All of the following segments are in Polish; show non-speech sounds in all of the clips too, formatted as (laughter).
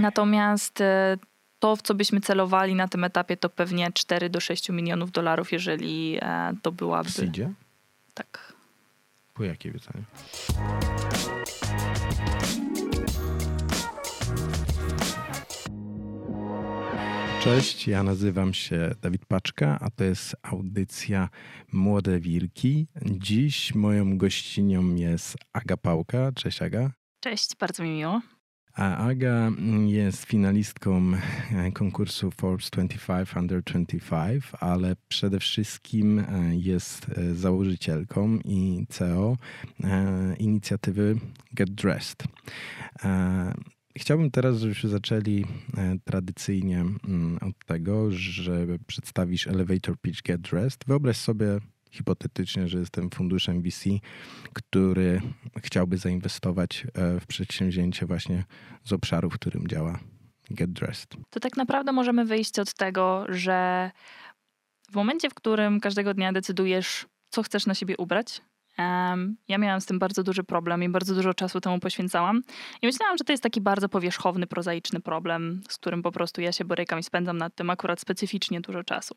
Natomiast e, to, w co byśmy celowali na tym etapie, to pewnie 4 do 6 milionów dolarów, jeżeli e, to byłaby. Seedzie? Tak. Po jakiej wycenie? Cześć, ja nazywam się Dawid Paczka, a to jest audycja Młode Wilki. Dziś moją gościnią jest Aga Pałka. Cześć Aga. Cześć, bardzo mi miło. A Aga jest finalistką konkursu Forbes 25 Under 25, ale przede wszystkim e, jest e, założycielką i CEO e, inicjatywy Get Dressed. Chciałbym teraz, żebyśmy zaczęli tradycyjnie mm, od tego, że przedstawisz Elevator Pitch Get Dressed. Wyobraź sobie hipotetycznie, że jestem funduszem VC, który chciałby zainwestować e, w przedsięwzięcie właśnie z obszaru, w którym działa Get Dressed. To tak naprawdę możemy wyjść od tego, że w momencie, w którym każdego dnia decydujesz, co chcesz na siebie ubrać, ja miałam z tym bardzo duży problem i bardzo dużo czasu temu poświęcałam. I myślałam, że to jest taki bardzo powierzchowny, prozaiczny problem, z którym po prostu ja się borykam i spędzam nad tym akurat specyficznie dużo czasu.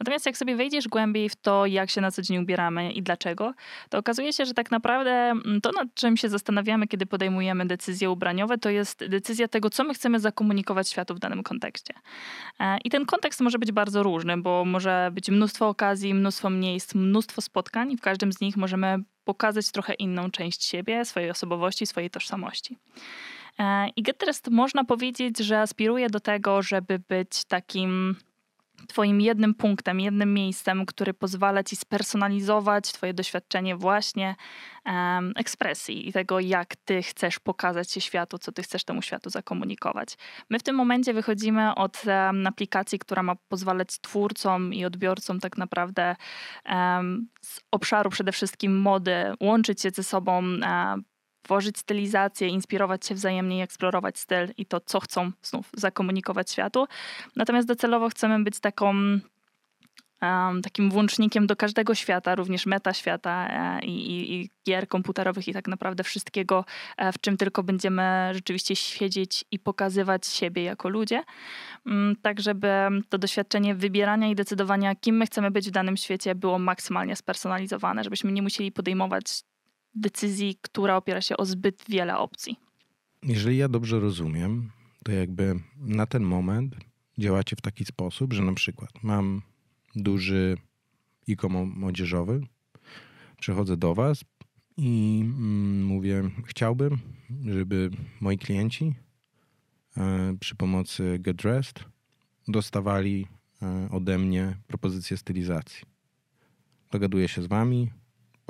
Natomiast jak sobie wejdziesz głębiej w to, jak się na co dzień ubieramy i dlaczego, to okazuje się, że tak naprawdę mm, to, nad czym się zastanawiamy, kiedy podejmujemy decyzje ubraniowe, to jest decyzja tego, co my chcemy zakomunikować światu w danym kontekście. E, I ten kontekst może być bardzo różny, bo może być mnóstwo okazji, mnóstwo miejsc, mnóstwo spotkań i w każdym z nich możemy pokazać trochę inną część siebie, swojej osobowości, swojej tożsamości. E, I Getrest można powiedzieć, że aspiruje do tego, żeby być takim Twoim jednym punktem, jednym miejscem, który pozwala Ci spersonalizować Twoje doświadczenie właśnie um, ekspresji i tego, jak Ty chcesz pokazać się światu, co Ty chcesz temu światu zakomunikować. My w tym momencie wychodzimy od um, aplikacji, która ma pozwalać twórcom i odbiorcom tak naprawdę um, z obszaru przede wszystkim mody łączyć się ze sobą, tworzyć stylizację, inspirować się wzajemnie i eksplorować styl i to, co chcą znów zakomunikować światu. Natomiast docelowo chcemy być taką Um, takim włącznikiem do każdego świata, również meta świata e, i, i, gier komputerowych i tak naprawdę wszystkiego, e, w czym tylko będziemy rzeczywiście siedzieć i pokazywać siebie jako ludzie. Um, tak, żeby to doświadczenie wybierania i decydowania, kim my chcemy być w danym świecie, było maksymalnie spersonalizowane, żebyśmy nie musieli podejmować decyzji, która opiera się o zbyt wiele opcji. Jeżeli ja dobrze rozumiem, to jakby na ten moment działacie w taki sposób, że na przykład mam duży e-com młodzieżowy, przychodzę do Was i mm, mówię, chciałbym, żeby moi klienci e, przy pomocy Get Dressed dostawali e, ode mnie propozycję stylizacji. Dogaduję się z Wami,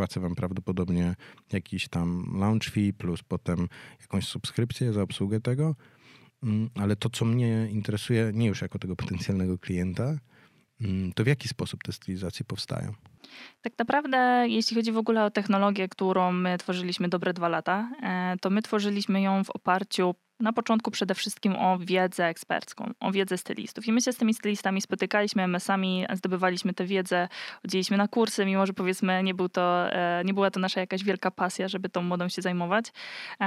płacę wam prawdopodobnie jakiś tam launch fee plus potem jakąś subskrypcję za obsługę tego. Mm, ale to, co mnie interesuje, nie już jako tego potencjalnego klienta, mm, to w jaki sposób te stylizacje powstają? Tak naprawdę, jeśli chodzi w ogóle o technologię, którą my tworzyliśmy dobre dwa lata, e, to my tworzyliśmy ją w oparciu na początku przede wszystkim o wiedzę ekspercką, o wiedzę stylistów. I my się z tymi stylistami spotykaliśmy, my sami zdobywaliśmy tę wiedzę, chodziliśmy na kursy, mimo że powiedzmy nie, był to, e, nie była to nasza jakaś wielka pasja, żeby tą modą się zajmować.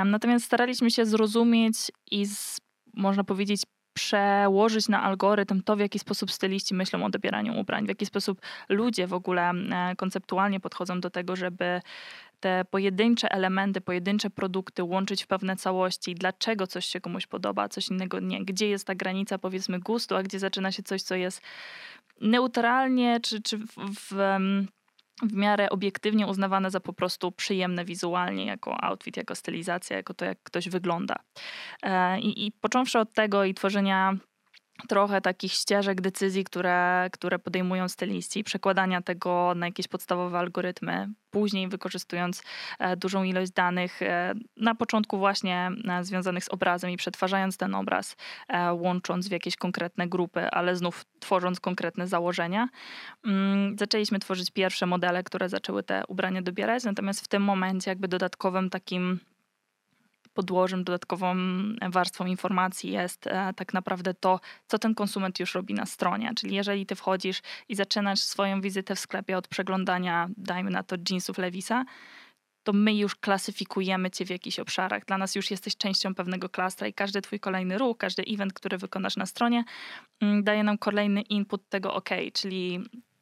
Natomiast staraliśmy się zrozumieć i z, można powiedzieć przełożyć na algorytm to, w jaki sposób styliści myślą o dobieraniu ubrań, w jaki sposób ludzie w ogóle e, konceptualnie podchodzą do tego, żeby te pojedyncze elementy, pojedyncze produkty łączyć w pewne całości, dlaczego coś się komuś podoba, coś innego nie, gdzie jest ta granica powiedzmy gustu, a gdzie zaczyna się coś, co jest neutralnie czy, czy w, w w miarę obiektywnie uznawane za po prostu przyjemne wizualnie, jako outfit, jako stylizacja, jako to, jak ktoś wygląda. E, I, i począwszy od tego i tworzenia trochę takich ścieżek decyzji, które, które podejmują styliści, przekładania tego na jakieś podstawowe algorytmy, później wykorzystując e, dużą ilość danych, e, na początku właśnie e, związanych z obrazem i przetwarzając ten obraz, łącząc w jakieś konkretne grupy, ale znów tworząc konkretne założenia. Mm, zaczęliśmy tworzyć pierwsze modele, które zaczęły te ubrania dobierać, natomiast w tym momencie jakby dodatkowym takim podłożem, dodatkową warstwą informacji jest e, tak naprawdę to, co ten konsument już robi na stronie. Czyli jeżeli ty wchodzisz i zaczynasz swoją wizytę w sklepie od przeglądania, dajmy na to jeansów Levisa, to my już klasyfikujemy cię w jakichś obszarach. Dla nas już jesteś częścią pewnego klastra i każdy twój kolejny ruch, każdy event, który wykonasz na stronie, mm, daje nam kolejny input tego OK, czyli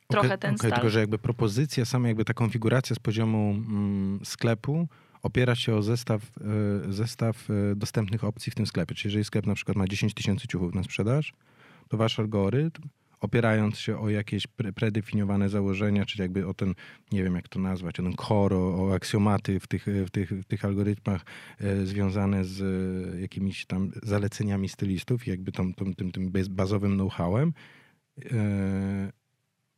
trochę okay, ten okay, stal. Tylko, że jakby propozycja, sama jakby ta konfiguracja z poziomu mm, sklepu opiera się o zestaw, y, zestaw y, dostępnych opcji w tym sklepie. Czyli jeżeli sklep na przykład ma 10 tysięcy ciuchów na sprzedaż, to wasz algorytm opierając się o jakieś pre predefiniowane założenia, czy jakby o ten, nie wiem jak to nazwać, o ten core, o, aksjomaty w tych, w tych, w tych algorytmach e, związane z e, jakimiś tam zaleceniami stylistów, jakby tą, tą, tym, tym bazowym know-howem. E,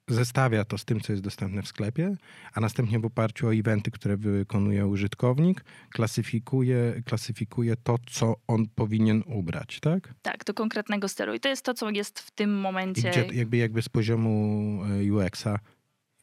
zestawia to z tym, co jest dostępne w sklepie, a następnie w oparciu o eventy, które wykonuje użytkownik, klasyfikuje, klasyfikuje to, co on powinien ubrać, tak? Tak, do konkretnego stylu. I to jest to, co jest w tym momencie. I gdzie, jakby, jakby z poziomu e, UX-a,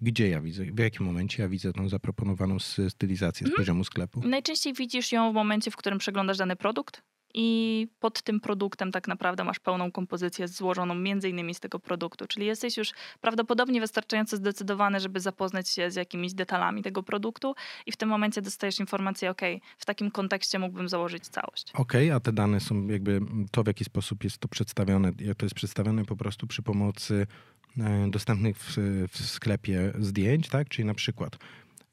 gdzie ja widzę, w jakim momencie ja widzę tą zaproponowaną stylizację z mhm. poziomu sklepu? Najczęściej widzisz ją w momencie, w którym przeglądasz dany produkt, i pod tym produktem tak naprawdę masz pełną kompozycję złożoną między innymi z tego produktu. Czyli jesteś już prawdopodobnie wystarczająco zdecydowany, żeby zapoznać się z jakimiś detalami tego produktu i w tym momencie dostajesz informację, ok, w takim kontekście mógłbym założyć całość. Okay, a te dane są jakby, to w jaki sposób jest to przedstawione, to jest przedstawione po prostu przy pomocy e, dostępnych w, w sklepie zdjęć, tak? Czyli na przykład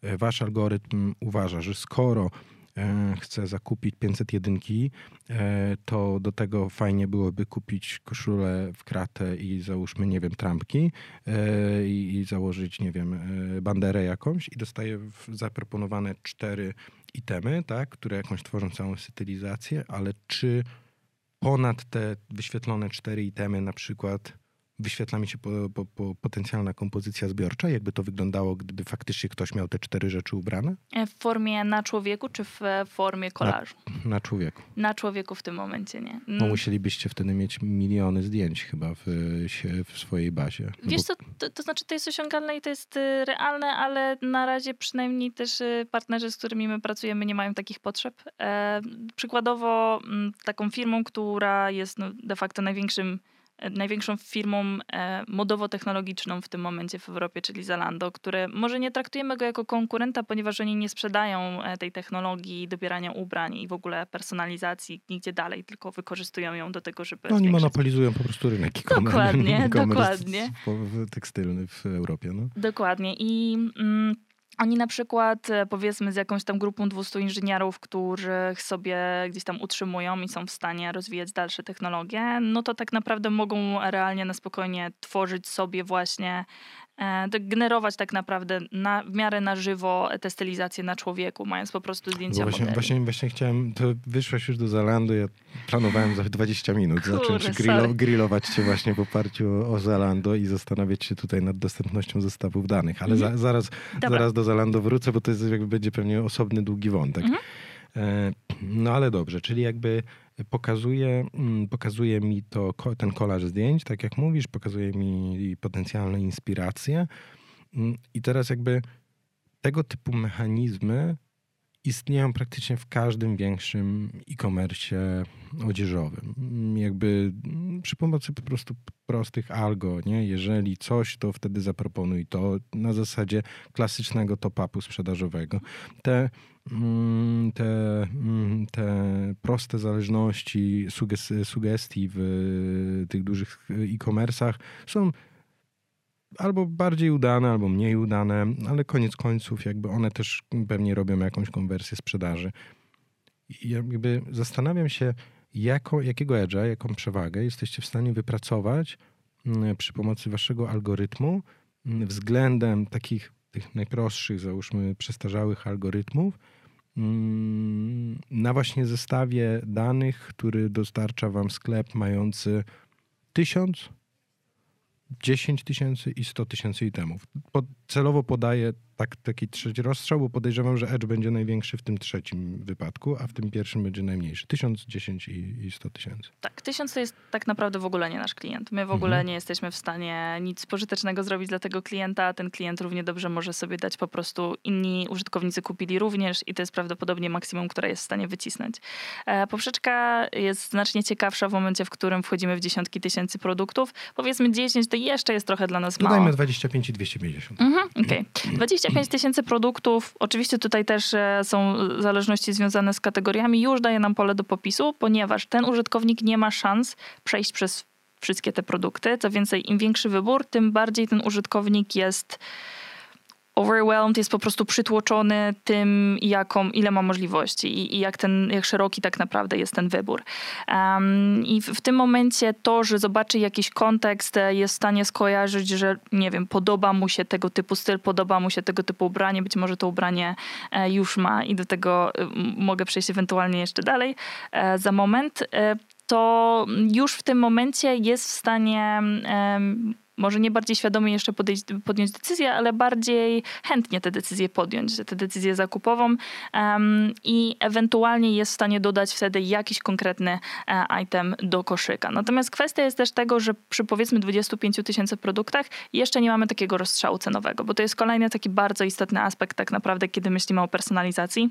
e, wasz algorytm uważa, że skoro chce zakupić 501, e, to do tego fajnie byłoby kupić koszulę w kratę i załóżmy, nie wiem, trampki e, i założyć, nie wiem, banderę jakąś i dostaje zaproponowane cztery itemy, tak, które jakąś tworzą całą stylizację, ale czy ponad te wyświetlone cztery itemy na przykład wyświetla mi się po, po, po potencjalna kompozycja zbiorcza, jakby to wyglądało, gdyby faktycznie ktoś miał te cztery rzeczy ubrane? E, w formie na człowieku, czy w formie kolażu? Na, na człowieku. Na człowieku w tym momencie nie. Mm. musielibyście wtedy mieć miliony zdjęć chyba w, w swojej bazie. No Wiesz co, to, to, znaczy to jest osiągalne i to jest y, realne, ale na razie przynajmniej też y, partnerzy, z którymi my pracujemy, nie mają takich potrzeb. E, przykładowo mm, taką firmą, która jest no, de facto największym największą firmą e, modowo-technologiczną w tym momencie w Europie, czyli Zalando, które może nie traktujemy go jako konkurenta, ponieważ oni nie sprzedają e, tej technologii dobierania ubrań i w ogóle personalizacji nigdzie dalej, tylko wykorzystują ją do tego, żeby... No, oni monopolizują po prostu rynek. Dokładnie, (laughs) dokładnie. Tekstylny w Europie. No. Dokładnie i... Mm, oni na przykład, e, powiedzmy, z jakąś tam grupą 200 inżynierów, których sobie gdzieś tam utrzymują i są w stanie rozwijać dalsze technologie, no to tak naprawdę mogą realnie na spokojnie tworzyć sobie właśnie generować tak naprawdę na, w miarę na żywo tę stylizację na człowieku, mając po prostu zdjęcia właśnie, modeli. Właśnie, właśnie chciałem, to wyszłaś już do Zalandu, ja planowałem za 20 minut Kurde, zacząć grillo, grillować cię właśnie w oparciu o, o Zalando i zastanawiać się tutaj nad dostępnością zestawów danych, ale mhm. za, zaraz, zaraz do Zalando wrócę, bo to jest jakby będzie pewnie osobny, długi wątek. Mhm. E, no ale dobrze, czyli jakby pokazuje, mm, pokazuje mi to ten kolaż zdjęć, tak jak mówisz, pokazuje mi potencjalne inspiracje. Mm, I teraz jakby tego typu mechanizmy istnieją praktycznie w każdym większym e-commerce odzieżowym. Mm, jakby przy pomocy po prostu prostych algo, nie? Jeżeli coś, to wtedy zaproponuj to na zasadzie klasycznego top-upu sprzedażowego. Te Mm, te, mm, te proste zależności, sugestii w tych dużych e-commerce'ach są albo bardziej udane, albo mniej udane, ale koniec końców jakby one też pewnie robią jakąś konwersję sprzedaży. I jakby zastanawiam się, jako, jakiego edge'a, jaką przewagę jesteście w stanie wypracować mm, przy pomocy waszego algorytmu względem takich tych najprostszych, załóżmy, przestarzałych algorytmów, Mm, na właśnie zestawie danych, który dostarcza wam sklep mający tysiąc 10 tysięcy i 100 tysięcy itemów. Celowo podaję tak, taki trzeci rozstrzał, bo podejrzewam, że Edge będzie największy w tym trzecim wypadku, a w tym pierwszym będzie najmniejszy. 1000, 10 i, i 100 tysięcy. Tak, 1000 to jest tak naprawdę w ogóle nie nasz klient. My w ogóle mhm. nie jesteśmy w stanie nic pożytecznego zrobić dla tego klienta. Ten klient równie dobrze może sobie dać po prostu inni użytkownicy kupili również i to jest prawdopodobnie maksimum, które jest w stanie wycisnąć. E, poprzeczka jest znacznie ciekawsza w momencie, w którym wchodzimy w dziesiątki tysięcy produktów. Powiedzmy 10 to jeszcze jest trochę dla nas Dodajmy mało. Dodajmy 25 i 250. Mhm, Okej. Okay. 25 tysięcy produktów, oczywiście tutaj też e, są zależności związane z kategoriami, już daje nam pole do popisu, ponieważ ten użytkownik nie ma szans przejść przez wszystkie te produkty. Co więcej, im większy wybór, tym bardziej ten użytkownik jest overwhelmed, jest po prostu przytłoczony tym, jaką, ile ma możliwości i, i jak, ten, jak szeroki tak naprawdę jest ten wybór. Um, I w, w, tym momencie to, że zobaczy jakiś kontekst, e, jest w stanie skojarzyć, że nie wiem, podoba mu się tego typu styl, podoba mu się tego typu ubranie, być może to ubranie e, już ma i do tego e, mogę przejść ewentualnie jeszcze dalej za moment to już w tym momencie jest w stanie może nie bardziej świadomie jeszcze podejść, podjąć decyzję, ale bardziej chętnie tę decyzję podjąć, tę decyzję zakupową um, i ewentualnie jest w stanie dodać wtedy jakiś konkretny e, item do koszyka. Natomiast kwestia jest też tego, że przy powiedzmy 25 tysięcy produktach jeszcze nie mamy takiego rozstrzału cenowego, bo to jest kolejny taki bardzo istotny aspekt tak naprawdę, kiedy myślimy o personalizacji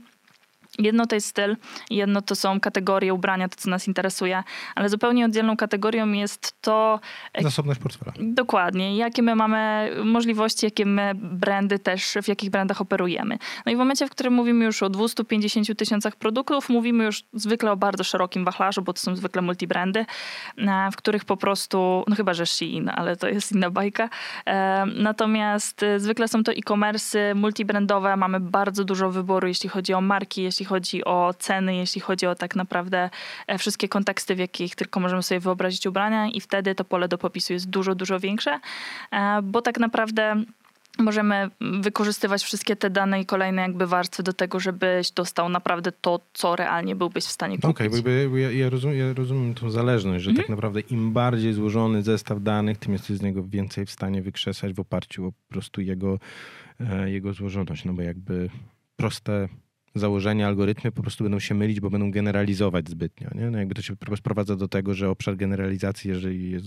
Jedno to jest styl, jedno to są kategorie ubrania, to co nas interesuje, ale zupełnie oddzielną kategorią jest to... Zasobność portfela. Dokładnie. Jakie my mamy możliwości, jakie my brandy też, w jakich brandach operujemy. No i w momencie, w którym mówimy już o 250 tysiącach produktów, mówimy już zwykle o bardzo szerokim wachlarzu, bo to są zwykle multibrandy, e, w których po prostu, no chyba, że Shein, ale to jest inna bajka. E, natomiast e, zwykle są to e-commerce multibrandowe, mamy bardzo dużo wyboru, jeśli chodzi o marki, jeśli chodzi o ceny, jeśli chodzi o tak naprawdę e, wszystkie konteksty, w jakich tylko możemy sobie wyobrazić ubrania i wtedy to pole do popisu jest dużo, dużo większe, e, bo tak naprawdę możemy wykorzystywać wszystkie te dane i kolejne jakby warstwy do tego, żebyś dostał naprawdę to, co realnie byłbyś w stanie kupić. Okej, okay, ja, ja, rozumiem, ja rozumiem tą zależność, że mm -hmm. tak naprawdę im bardziej złożony zestaw danych, tym jesteś z niego więcej w stanie wykrzesać w oparciu o po prostu jego, e, jego złożoność, no bo jakby proste założenia, algorytmy po prostu będą się mylić, bo będą generalizować zbytnio. Nie? No jakby to się sprowadza do tego, że obszar generalizacji, jeżeli jest,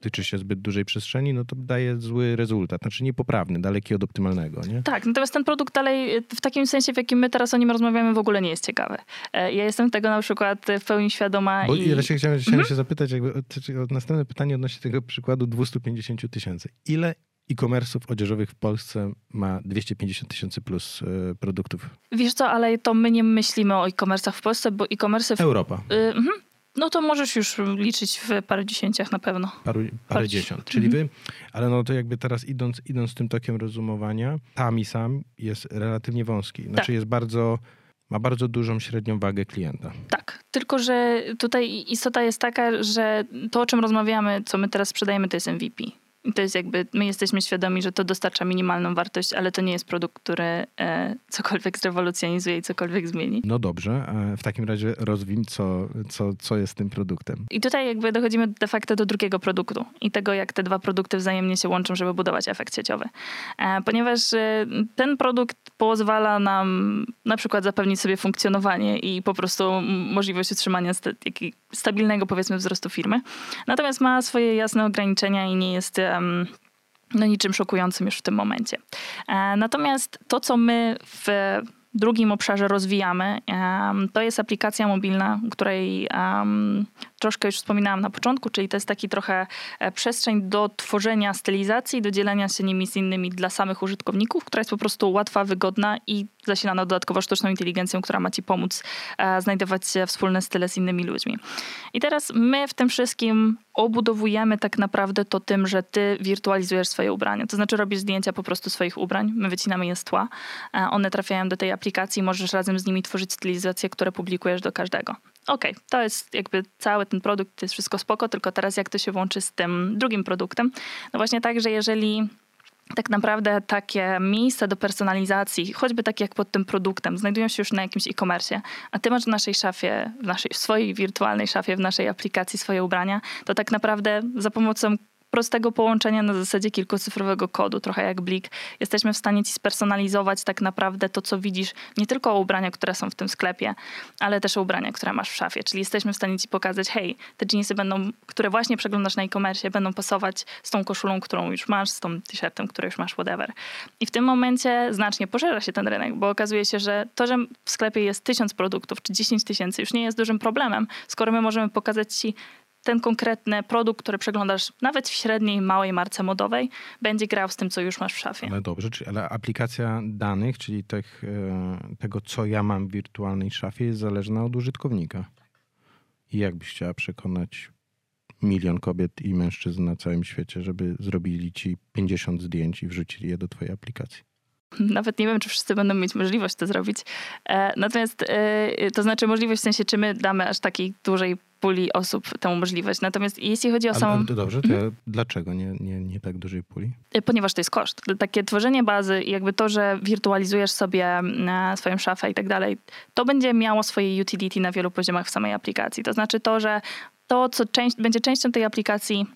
tyczy się zbyt dużej przestrzeni, no to daje zły rezultat, znaczy niepoprawny, daleki od optymalnego. Nie? Tak, natomiast ten produkt dalej w takim sensie, w jakim my teraz o nim rozmawiamy, w ogóle nie jest ciekawy. E, ja jestem tego na przykład w pełni świadoma. Bo i... ja się chciałem, chciałem mhm. się zapytać, jakby, następne pytanie odnośnie tego przykładu 250 tysięcy. Ile e-commerce'ów odzieżowych w Polsce ma 250 tysięcy plus y, produktów. Wiesz co, ale to my nie myślimy o e-commerce'ach w Polsce, bo e-commerce... W... Europa. Y, mhm. no to możesz już liczyć w parę dziesięciach na pewno. Paru, parę dziesiąt. Czyli mhm. wy, ale no to jakby teraz idąc, idąc tym tokiem rozumowania, tam sam jest relatywnie wąski. Znaczy tak. jest bardzo ma bardzo dużą średnią wagę klienta. Tak, tylko że tutaj istota jest taka, że to, o czym rozmawiamy, co my teraz sprzedajemy, to jest MVP to jest jakby, my jesteśmy świadomi, że to dostarcza minimalną wartość, ale to nie jest produkt, który e, cokolwiek zrewolucjonizuje i cokolwiek zmieni. No dobrze, e, w takim razie rozwin, co, co, co jest tym produktem. I tutaj jakby dochodzimy de facto do drugiego produktu i tego, jak te dwa produkty wzajemnie się łączą, żeby budować efekt sieciowy. E, ponieważ ten produkt pozwala nam na przykład zapewnić sobie funkcjonowanie i po prostu możliwość utrzymania sta stabilnego, powiedzmy, wzrostu firmy. Natomiast ma swoje jasne ograniczenia i nie jest no niczym szokującym już w tym momencie. E, natomiast to, co my w drugim obszarze rozwijamy, to jest aplikacja mobilna, której troszkę już wspominałam na początku, czyli to jest taki trochę e, przestrzeń do tworzenia stylizacji, do dzielenia się nimi z innymi dla samych użytkowników, która jest po prostu łatwa, wygodna i zasilana dodatkowo sztuczną inteligencją, która ma ci pomóc e, znajdować wspólne style z innymi ludźmi. I teraz my w tym wszystkim obudowujemy tak naprawdę to tym, że ty wirtualizujesz swoje ubrania. To znaczy robisz zdjęcia po prostu swoich ubrań, my wycinamy je z tła, e, one trafiają do tej aplikacji, możesz razem z nimi tworzyć stylizacje, które publikujesz do każdego okej, okay, to jest jakby cały ten produkt, to jest wszystko spoko, tylko teraz jak to się łączy z tym drugim produktem? No właśnie tak, że jeżeli tak naprawdę takie miejsca do personalizacji, choćby takie jak pod tym produktem, znajdują się już na jakimś e-commerce, a ty masz w naszej szafie, w, naszej, w swojej wirtualnej szafie, w naszej aplikacji swoje ubrania, to tak naprawdę za pomocą prostego połączenia na zasadzie kilkucyfrowego kodu, trochę jak Blik, jesteśmy w stanie ci spersonalizować tak naprawdę to, co widzisz, nie tylko ubrania, które są w tym sklepie, ale też ubrania, które masz w szafie. Czyli jesteśmy w stanie ci pokazać, hej, te jeansy będą, które właśnie przeglądasz na e-commerce, będą pasować z tą koszulą, którą już masz, z tą t-shirtem, który już masz, whatever. I w tym momencie znacznie poszerza się ten rynek, bo okazuje się, że to, że w sklepie jest tysiąc produktów czy 10 tysięcy już nie jest dużym problemem, skoro my możemy pokazać ci ten konkretny produkt, który przeglądasz nawet w średniej, małej marce modowej, będzie grał z tym, co już masz w szafie. Ale dobrze, ale aplikacja danych, czyli tych, e, tego, co ja mam w wirtualnej szafie, jest zależna od użytkownika. I jak byś chciała przekonać milion kobiet i mężczyzn na całym świecie, żeby zrobili ci 50 zdjęć i wrzucili je do twojej aplikacji? (laughs) Nawet nie wiem, czy wszyscy będą mieć możliwość to zrobić. E, natomiast e, to znaczy możliwość w sensie, czy my damy aż takiej dużej puli osób tę możliwość. Natomiast jeśli chodzi o samą... Ale, to dobrze, to ja, mhm. dlaczego nie, nie, nie tak dużej puli? E, ponieważ to jest koszt. Takie tworzenie bazy i jakby to, że wirtualizujesz sobie swoją szafę i tak dalej, to będzie miało swoje utility na wielu poziomach w samej aplikacji. To znaczy to, że to, co część, będzie częścią tej aplikacji,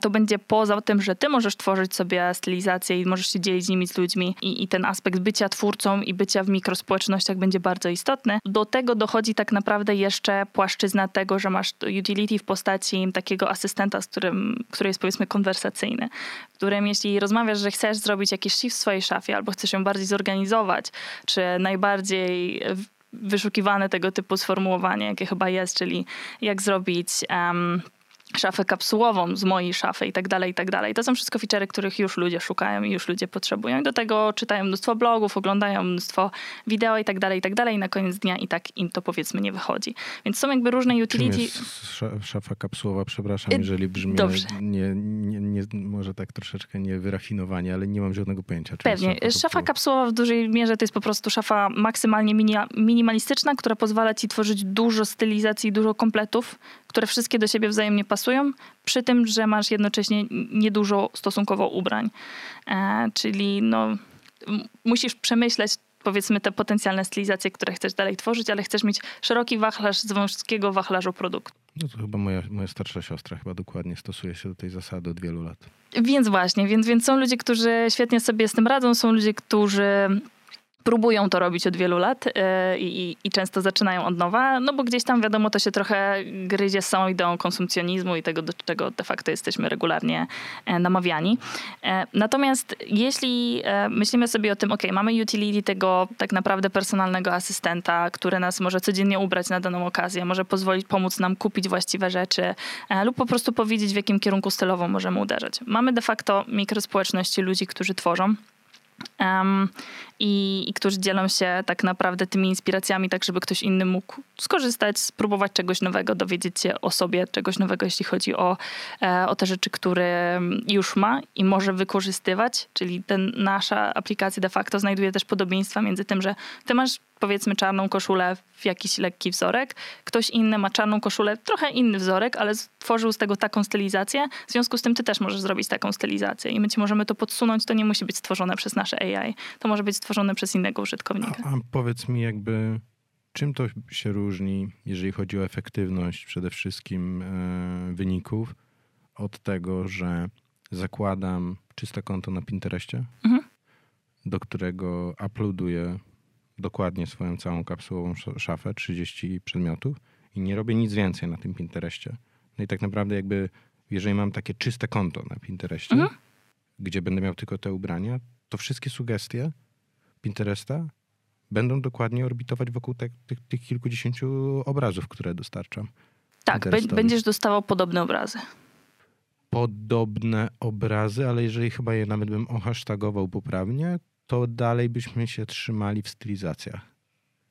to będzie poza tym, że ty możesz tworzyć sobie stylizację i możesz się dzielić z nimi z ludźmi i, i, ten aspekt bycia twórcą i bycia w mikrospołecznościach będzie bardzo istotny. Do tego dochodzi tak naprawdę jeszcze płaszczyzna tego, że masz utility w postaci takiego asystenta, z którym, który jest powiedzmy konwersacyjny, którym jeśli rozmawiasz, że chcesz zrobić jakiś shift w swojej szafie albo chcesz ją bardziej zorganizować, czy najbardziej wyszukiwane tego typu sformułowanie, jakie chyba jest, czyli jak zrobić um, szafę kapsułową z mojej szafy i tak dalej, i tak dalej. To są wszystko feature'y, których już ludzie szukają i już ludzie potrzebują. I do tego czytają mnóstwo blogów, oglądają mnóstwo wideo i tak dalej, i tak dalej. I na koniec dnia i tak im to powiedzmy nie wychodzi. Więc są jakby różne utility. Czym jest szafa kapsułowa, przepraszam, y, jeżeli brzmi nie, nie, nie, może tak troszeczkę niewyrafinowanie, ale nie mam żadnego pojęcia. Pewnie. Szafa, szafa kapsułowa w dużej mierze to jest po prostu szafa maksymalnie minimalistyczna, która pozwala ci tworzyć dużo stylizacji, dużo kompletów, które wszystkie do siebie wzajemnie pasują, przy tym, że masz jednocześnie niedużo stosunkowo ubrań. E, czyli no, musisz przemyśleć powiedzmy te potencjalne stylizacje, które chcesz dalej tworzyć, ale chcesz mieć szeroki wachlarz z wąskiego wachlarzu produktu. No to chyba moja, moja starsza siostra chyba dokładnie stosuje się do tej zasady od wielu lat. Więc właśnie, więc, więc są ludzie, którzy świetnie sobie z tym radzą, są ludzie, którzy próbują to robić od wielu lat e, i, i, często zaczynają od nowa, no bo gdzieś tam wiadomo, to się trochę gryzie z samą ideą konsumpcjonizmu i tego, do czego de facto jesteśmy regularnie e, namawiani. E, natomiast jeśli myślimy sobie o tym, ok, mamy utility tego tak naprawdę personalnego asystenta, który nas może codziennie ubrać na daną okazję, może pozwolić pomóc nam kupić właściwe rzeczy lub po prostu powiedzieć, w jakim kierunku stylowo możemy uderzać. Mamy de facto mikrospołeczności ludzi, którzy tworzą Um, i, i, którzy dzielą się tak naprawdę tymi inspiracjami, tak żeby ktoś inny mógł skorzystać, spróbować czegoś nowego, dowiedzieć się o sobie czegoś nowego, jeśli chodzi o, e, o te rzeczy, które już ma i może wykorzystywać. Czyli ten, nasza aplikacja de facto znajduje też podobieństwa między tym, że ty masz powiedzmy czarną koszulę w jakiś lekki wzorek, ktoś inny ma czarną koszulę, trochę inny wzorek, ale stworzył z tego taką stylizację. W związku z tym ty też możesz zrobić taką stylizację i my ci możemy to podsunąć. To nie musi być stworzone przez nasze AI. To może być stworzone przez innego użytkownika. A, a powiedz mi jakby, czym to się różni, jeżeli chodzi o efektywność przede wszystkim e, wyników od tego, że zakładam czyste konto na Pinterestie, mhm. do którego uploaduję dokładnie swoją całą kapsułową szafę, 30 przedmiotów i nie robię nic więcej na tym Pinterestie. No i tak naprawdę jakby, jeżeli mam takie czyste konto na Pinterestie, mhm. gdzie będę miał tylko te ubrania, to wszystkie sugestie Pinteresta będą dokładnie orbitować wokół te, tych, tych kilkudziesięciu obrazów, które dostarczam. Tak, będziesz dostawał podobne obrazy. Podobne obrazy, ale jeżeli chyba je nawet bym ohasztagował poprawnie, to dalej byśmy się trzymali w stylizacjach.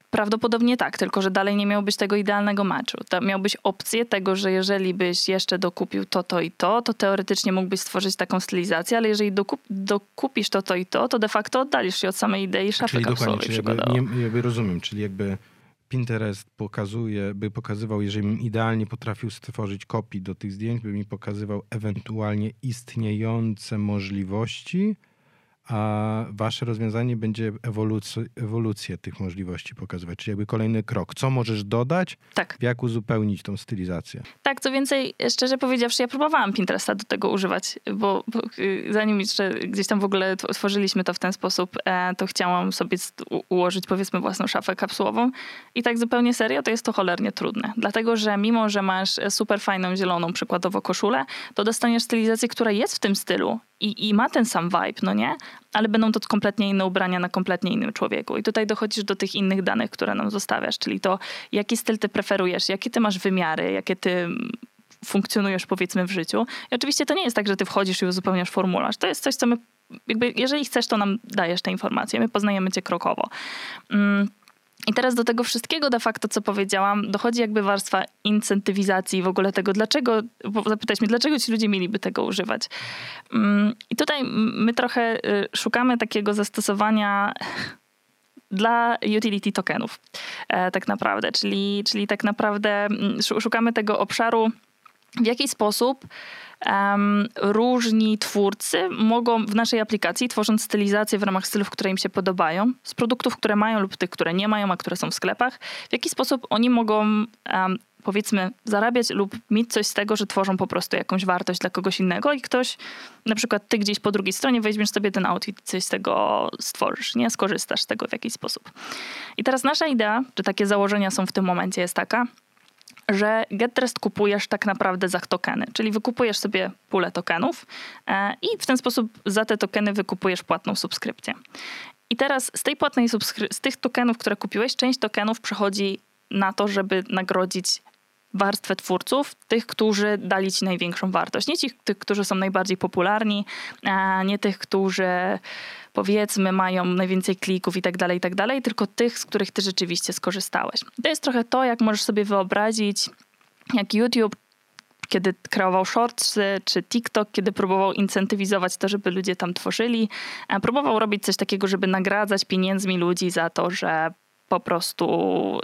Prawdopodobnie tak, tylko że dalej nie miałbyś tego idealnego meczu. Miałbyś opcję tego, że jeżeli byś jeszcze dokupił to, to i to, to teoretycznie mógłbyś stworzyć taką stylizację, ale jeżeli dokup, dokupisz to, to i to, to de facto oddalisz się od samej idei szafy czyli kapsułowej czyli jakby, nie, jakby rozumiem, czyli jakby Pinterest pokazuje, by pokazywał, jeżeli bym idealnie potrafił stworzyć kopii do tych zdjęć, by mi pokazywał ewentualnie istniejące możliwości, a wasze rozwiązanie będzie ewolucję, ewolucję tych możliwości pokazywać. Czyli jakby kolejny krok. Co możesz dodać, tak. jak uzupełnić tą stylizację. Tak, co więcej, szczerze powiedziawszy, ja próbowałam Pinteresta do tego używać, bo, bo y, zanim jeszcze gdzieś tam w ogóle tworzyliśmy to w ten sposób, e, to chciałam sobie ułożyć powiedzmy własną szafę kapsułową i tak zupełnie serio, to jest to cholernie trudne. Dlatego, że mimo, że masz super fajną zieloną przykładowo koszulę, to dostaniesz stylizację, która jest w tym stylu i, i ma ten sam vibe, no nie? Ale będą to kompletnie inne ubrania na kompletnie innym człowieku. I tutaj dochodzisz do tych innych danych, które nam zostawiasz, czyli to, jaki styl ty preferujesz, jakie ty masz wymiary, jakie ty funkcjonujesz powiedzmy w życiu. I oczywiście to nie jest tak, że ty wchodzisz i uzupełniasz formularz. To jest coś, co my jakby, jeżeli chcesz, to nam dajesz te informacje. My poznajemy cię krokowo. Mm. I teraz do tego wszystkiego de facto, co powiedziałam, dochodzi jakby warstwa incentywizacji w ogóle tego, dlaczego, zapytać mnie, dlaczego ci ludzie mieliby tego używać. Mm. I tutaj my trochę y, szukamy takiego zastosowania (laughs) dla utility tokenów, e, tak naprawdę. Czyli, czyli tak naprawdę mm, szukamy tego obszaru, w jaki sposób um, różni twórcy mogą w naszej aplikacji, tworząc stylizację w ramach stylów, które im się podobają, z produktów, które mają lub tych, które nie mają, a które są w sklepach, w jaki sposób oni mogą um, powiedzmy zarabiać lub mieć coś z tego, że tworzą po prostu jakąś wartość dla kogoś innego i ktoś, na przykład ty gdzieś po drugiej stronie weźmiesz sobie ten outfit, coś z tego stworzysz, nie? Skorzystasz z tego w jakiś sposób. I teraz nasza idea, czy takie założenia są w tym momencie jest taka, że GetTrust kupujesz tak naprawdę za tokeny, czyli wykupujesz sobie pulę tokenów e, i w ten sposób za te tokeny wykupujesz płatną subskrypcję. I teraz z tej płatnej subskry- z tych tokenów, które kupiłeś, część tokenów przechodzi na to, żeby nagrodzić warstwę twórców, tych, którzy dali ci największą wartość. Nie ci, tych, którzy są najbardziej popularni, nie tych, którzy powiedzmy mają najwięcej klików i tak dalej, i tak dalej, tylko tych, z których ty rzeczywiście skorzystałeś. To jest trochę to, jak możesz sobie wyobrazić, jak YouTube kiedy kreował shorts, czy TikTok, kiedy próbował incentywizować to, żeby ludzie tam tworzyli. Próbował robić coś takiego, żeby nagradzać pieniędzmi ludzi za to, że po prostu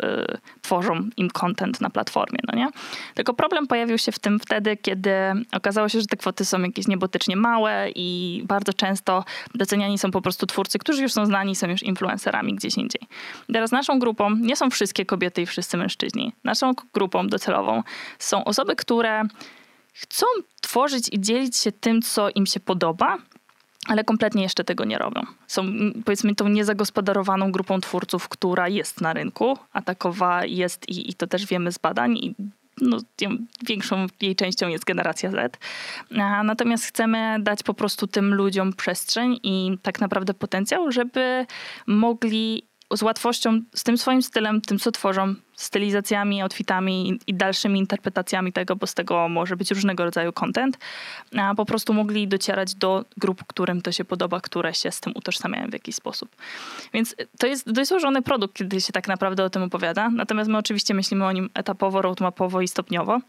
y, tworzą im content na platformie, no nie? Tylko problem pojawił się w tym wtedy, kiedy okazało się, że te kwoty są jakieś niebotycznie małe i bardzo często doceniani są po prostu twórcy, którzy już są znani, są już influencerami gdzieś indziej. Teraz naszą grupą nie są wszystkie kobiety i wszyscy mężczyźni. Naszą grupą docelową są osoby, które chcą tworzyć i dzielić się tym, co im się podoba, ale kompletnie jeszcze tego nie robią. Są powiedzmy tą niezagospodarowaną grupą twórców, która jest na rynku, a takowa jest i, i to też wiemy z badań i no, większą jej częścią jest generacja Z. Natomiast chcemy dać po prostu tym ludziom przestrzeń i tak naprawdę potencjał, żeby mogli z łatwością, z tym swoim stylem, tym co tworzą, stylizacjami, outfitami i dalszymi interpretacjami tego, bo z tego może być różnego rodzaju content, a po prostu mogli docierać do grup, którym to się podoba, które się z tym utożsamiają w jakiś sposób. Więc to jest dość złożony produkt, kiedy się tak naprawdę o tym opowiada, natomiast my oczywiście myślimy o nim etapowo, roadmapowo i stopniowo.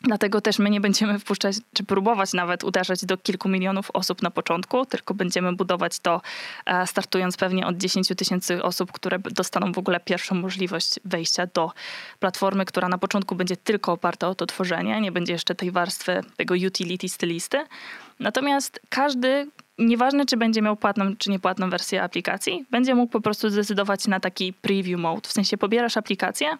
Dlatego też my nie będziemy wpuszczać, czy próbować nawet uderzać do kilku milionów osób na początku, tylko będziemy budować to e, startując pewnie od 10 tysięcy osób, które dostaną w ogóle pierwszą możliwość wejścia do platformy, która na początku będzie tylko oparta o to tworzenie, nie będzie jeszcze tej warstwy, tego utility stylisty. Natomiast każdy, nieważne czy będzie miał płatną czy niepłatną wersję aplikacji, będzie mógł po prostu zdecydować na taki preview mode. W sensie pobierasz aplikację,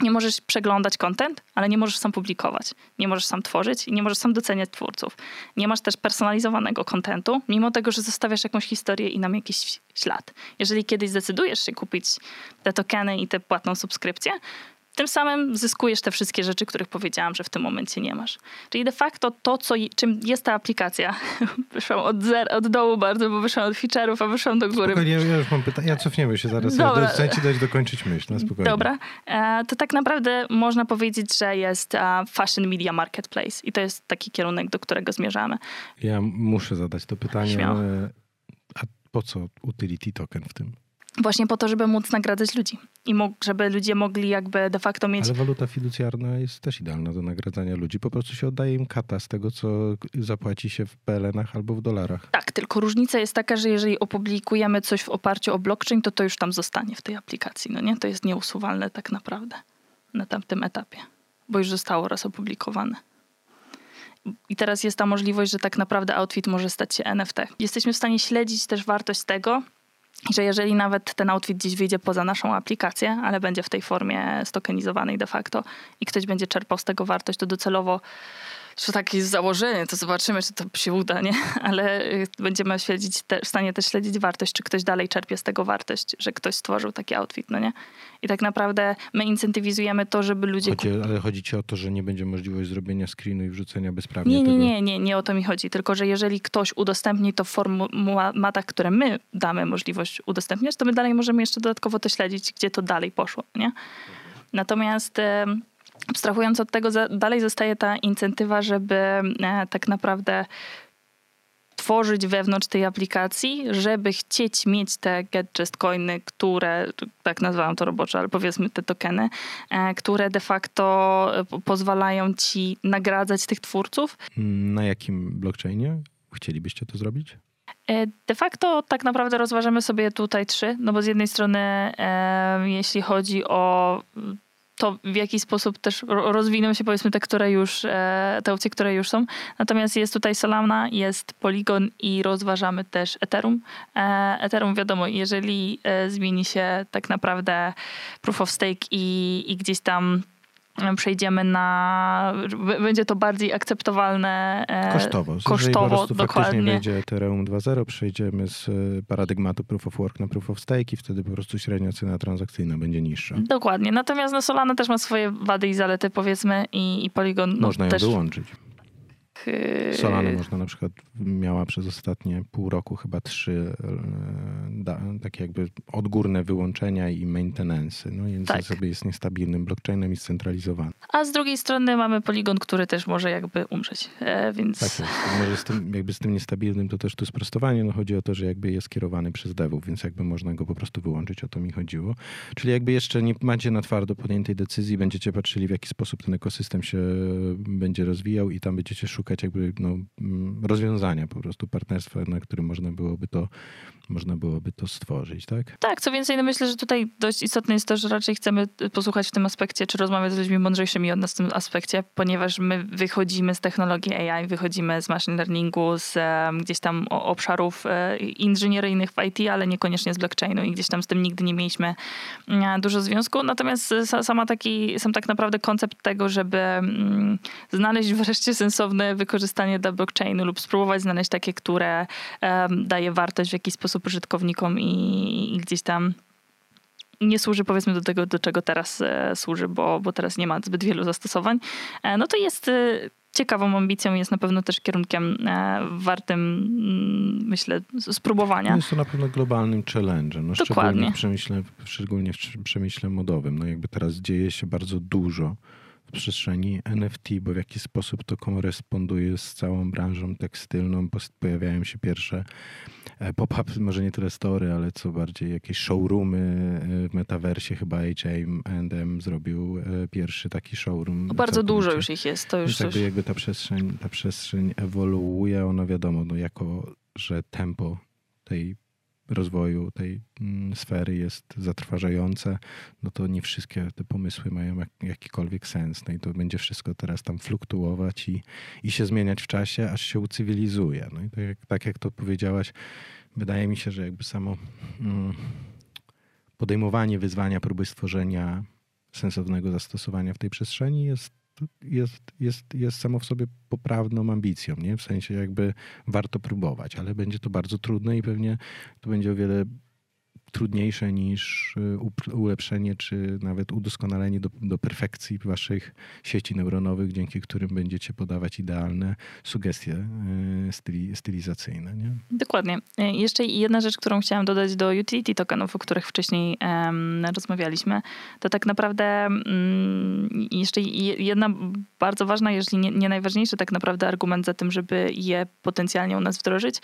nie możesz przeglądać content, ale nie możesz sam publikować. Nie możesz sam tworzyć i nie możesz sam doceniać twórców. Nie masz też personalizowanego kontentu, mimo tego, że zostawiasz jakąś historię i nam jakiś ślad. Jeżeli kiedyś zdecydujesz się kupić te tokeny i tę płatną subskrypcję, tym samym zyskujesz te wszystkie rzeczy, których powiedziałam, że w tym momencie nie masz. Czyli de facto to, co, czym jest ta aplikacja. (laughs) wyszłam od, zer, od dołu bardzo, bo wyszłam od feature'ów, a wyszłam do góry. Spokojnie, ja już mam pytanie. Ja cofniemy się zaraz. Dobra. Chcę ci dać dokończyć myśl, na spokojnie. Dobra. E, to tak naprawdę można powiedzieć, że jest Fashion Media Marketplace i to jest taki kierunek, do którego zmierzamy. Ja muszę zadać to pytanie. Śmiało. A po co utility token w tym? Właśnie po to, żeby móc nagradzać ludzi i żeby ludzie mogli jakby de facto mieć... Ale waluta fiducjarna jest też idealna do nagradzania ludzi. Po prostu się oddaje im kata z tego, co zapłaci się w PLN-ach albo w dolarach. Tak, tylko różnica jest taka, że jeżeli opublikujemy coś w oparciu o blockchain, to to już tam zostanie w tej aplikacji. No nie? To jest nieusuwalne tak naprawdę na tamtym etapie, bo już zostało raz opublikowane. I teraz jest ta możliwość, że tak naprawdę outfit może stać się NFT. Jesteśmy w stanie śledzić też wartość tego, że jeżeli nawet ten outfit gdzieś wyjdzie poza naszą aplikację, ale będzie w tej formie stokenizowanej de facto i ktoś będzie czerpał z tego wartość, to docelowo że takie jest założenie, to zobaczymy, czy to się uda, nie? (laughs) Ale y, będziemy śledzić te, w stanie też śledzić wartość, czy ktoś dalej czerpie z tego wartość, że ktoś stworzył taki outfit, no nie? I tak naprawdę my incentywizujemy to, żeby ludzie... Chodzi, ale chodzi ci o to, że nie będzie możliwości zrobienia screenu i wrzucenia bezprawnie nie, nie, tego? Nie, nie, nie o to mi chodzi, tylko że jeżeli ktoś udostępni to w formatach, które my damy możliwość udostępniać, to my dalej możemy jeszcze dodatkowo to śledzić, gdzie to dalej poszło, nie? Natomiast abstrahując od tego, dalej zostaje ta incentywa, żeby tak naprawdę tworzyć wewnątrz tej aplikacji, żeby chcieć mieć te get just coiny, które, tak nazwałam to roboczo, ale powiedzmy te tokeny, e, które de facto e, pozwalają ci nagradzać tych twórców. Na jakim blockchainie chcielibyście to zrobić? E, de facto tak naprawdę rozważamy sobie tutaj trzy, no bo z jednej strony e, jeśli chodzi o to w jaki sposób też rozwiną się powiedzmy te, które już, e, te opcje, które już są. Natomiast jest tutaj Solana, jest Polygon i rozważamy też Ethereum. E, Ethereum wiadomo, jeżeli e, zmieni się tak naprawdę proof of stake i, i gdzieś tam przejdziemy na. Będzie to bardziej akceptowalne e, kosztowo. Kosztowo, po dokładnie. wejdzie Ethereum 2.0, przejdziemy z e, paradygmatu Proof of Work na Proof of Stake i wtedy po prostu średnia cena transakcyjna będzie niższa. Dokładnie. Natomiast no, Solana też ma swoje wady i zalety, powiedzmy, i, i Polygon. No, Można ją też... wyłączyć. Yy, Solana można na przykład miała przez ostatnie pół roku chyba trzy da, takie jakby odgórne wyłączenia i maintenance. No więc tak. sobie jest niestabilnym blockchainem i scentralizowanym. A z drugiej strony mamy Polygon, który też może jakby umrzeć, e, więc... Tak jest. Może z tym, jakby z tym niestabilnym to też tu sprostowanie. No chodzi o to, że jakby jest kierowany przez devów, więc jakby można go po prostu wyłączyć. O to mi chodziło. Czyli jakby jeszcze nie macie na twardo podjętej decyzji, będziecie patrzyli w jaki sposób ten ekosystem się będzie rozwijał i tam będziecie szukać szukać jakby no, mm, rozwiązania, po prostu partnerstwa, na którym można byłoby to można byłoby to stworzyć, tak? Tak, co więcej, no myślę, że tutaj dość istotne jest to, że raczej chcemy posłuchać w tym aspekcie, czy rozmawiać z ludźmi mądrzejszymi od nas w tym aspekcie, ponieważ my wychodzimy z technologii AI, wychodzimy z machine learningu, z um, gdzieś tam obszarów e, inżynieryjnych w IT, ale niekoniecznie z blockchainu i gdzieś tam z tym nigdy nie mieliśmy e, dużo związku. Natomiast sama taki, sam tak naprawdę koncept tego, żeby mm, znaleźć (laughs) wreszcie sensowne wykorzystanie dla blockchainu lub spróbować znaleźć takie, które daje wartość w jakiś sposób sposób użytkownikom i, i gdzieś tam nie służy powiedzmy do tego, do czego teraz e, służy, bo, bo teraz nie ma zbyt wielu zastosowań, e, no to jest e, ciekawą ambicją jest na pewno też kierunkiem wartym, mm, myślę, spróbowania. Jest to na pewno globalnym challenge, no, szczególnie, w przemyśle, szczególnie w przemyśle modowym. No jakby teraz dzieje się bardzo dużo przestrzeni NFT, bo w jaki sposób to koresponduje z całą branżą tekstylną. Pojawiają się pierwsze e, pop-up, może nie tyle story, ale co bardziej jakieś showroomy e, w metaversie. Chyba H&M zrobił e, pierwszy taki showroom. No bardzo dużo już ich jest. To już jakby, jakby ta przestrzeń, ta przestrzeń ewoluuje, ona wiadomo, no jako, że tempo tej rozwoju tej mm, sfery jest zatrważające, no to nie wszystkie te pomysły mają jak, jakikolwiek sens. No i to będzie wszystko teraz tam fluktuować i, i się zmieniać w czasie, aż się ucywilizuje. No i tak jak, tak jak to powiedziałaś, wydaje mi się, że jakby samo mm, podejmowanie wyzwania, próby stworzenia sensownego zastosowania w tej przestrzeni jest jest, jest, jest samo w sobie poprawną ambicją, nie? W sensie jakby warto próbować, ale będzie to bardzo trudne i pewnie to będzie o wiele trudniejsze niż y, ulepszenie czy nawet udoskonalenie do, do perfekcji waszych sieci neuronowych, dzięki którym będziecie podawać idealne sugestie y, styli, stylizacyjne. Nie? Dokładnie. Y, jeszcze jedna rzecz, którą chciałam dodać do utility tokenów, o których wcześniej um, rozmawialiśmy, to tak naprawdę um, jeszcze jedna bardzo ważna, jeżeli nie, nie najważniejszy tak naprawdę argument za tym, żeby je potencjalnie u nas wdrożyć,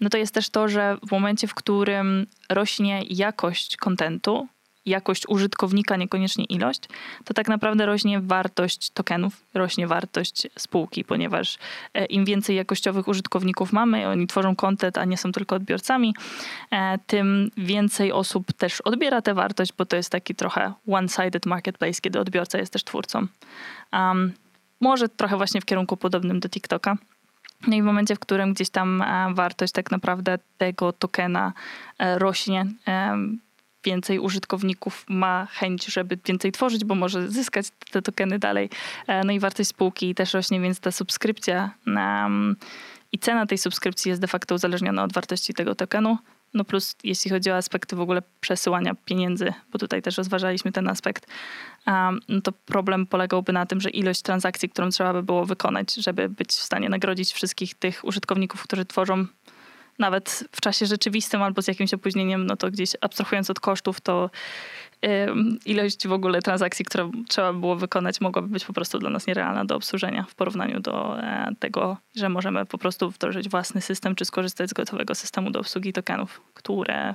no to jest też to, że w momencie, w którym rośnie jakość kontentu, jakość użytkownika, niekoniecznie ilość, to tak naprawdę rośnie wartość tokenów, rośnie wartość spółki, ponieważ e, im więcej jakościowych użytkowników mamy, oni tworzą kontent, a nie są tylko odbiorcami, e, tym więcej osób też odbiera tę wartość, bo to jest taki trochę one-sided marketplace, kiedy odbiorca jest też twórcą. Um, może trochę właśnie w kierunku podobnym do TikToka. No i w momencie, w którym gdzieś tam e, wartość tak naprawdę tego tokena e, rośnie, e, więcej użytkowników ma chęć, żeby więcej tworzyć, bo może zyskać te tokeny dalej. No i wartość spółki też rośnie, więc ta subskrypcja i cena tej subskrypcji jest de facto uzależniona od wartości tego tokenu. No plus jeśli chodzi o aspekty w ogóle przesyłania pieniędzy, bo tutaj też rozważaliśmy ten aspekt, no to problem polegałby na tym, że ilość transakcji, którą trzeba by było wykonać, żeby być w stanie nagrodzić wszystkich tych użytkowników, którzy tworzą nawet w czasie rzeczywistym albo z jakimś opóźnieniem, no to gdzieś abstrahując od kosztów, to ilość w ogóle transakcji, które trzeba było wykonać, mogłaby być po prostu dla nas nierealna do obsłużenia w porównaniu do e, tego, że możemy po prostu wdrożyć własny system, czy skorzystać z gotowego systemu do obsługi tokenów, które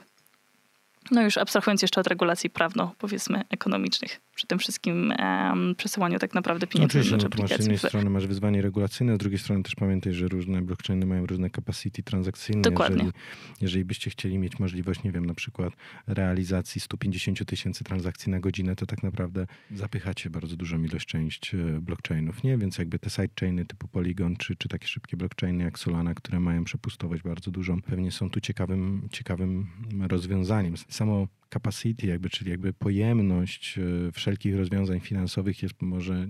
no już abstrahując jeszcze od regulacji prawno, powiedzmy, ekonomicznych, przy tym wszystkim um, przesyłaniu tak naprawdę pieniędzy Oczywiście, do no, masz z jednej strony masz wyzwanie regulacyjne, z drugiej strony też pamiętaj, że różne blockchainy mają różne capacity transakcyjne. Dokładnie. Jeżeli, jeżeli byście chcieli mieć możliwość, nie wiem, na przykład realizacji 150 tysięcy transakcji na godzinę, to tak naprawdę zapychacie bardzo dużą ilość część e, blockchainów, nie? Więc jakby te sidechainy typu Polygon, czy, czy takie szybkie blockchainy jak Solana, które mają przepustowość bardzo dużą, pewnie są tu ciekawym, ciekawym rozwiązaniem. Samo capacity, jakby, czyli jakby pojemność e, wszelkich rozwiązań finansowych jest może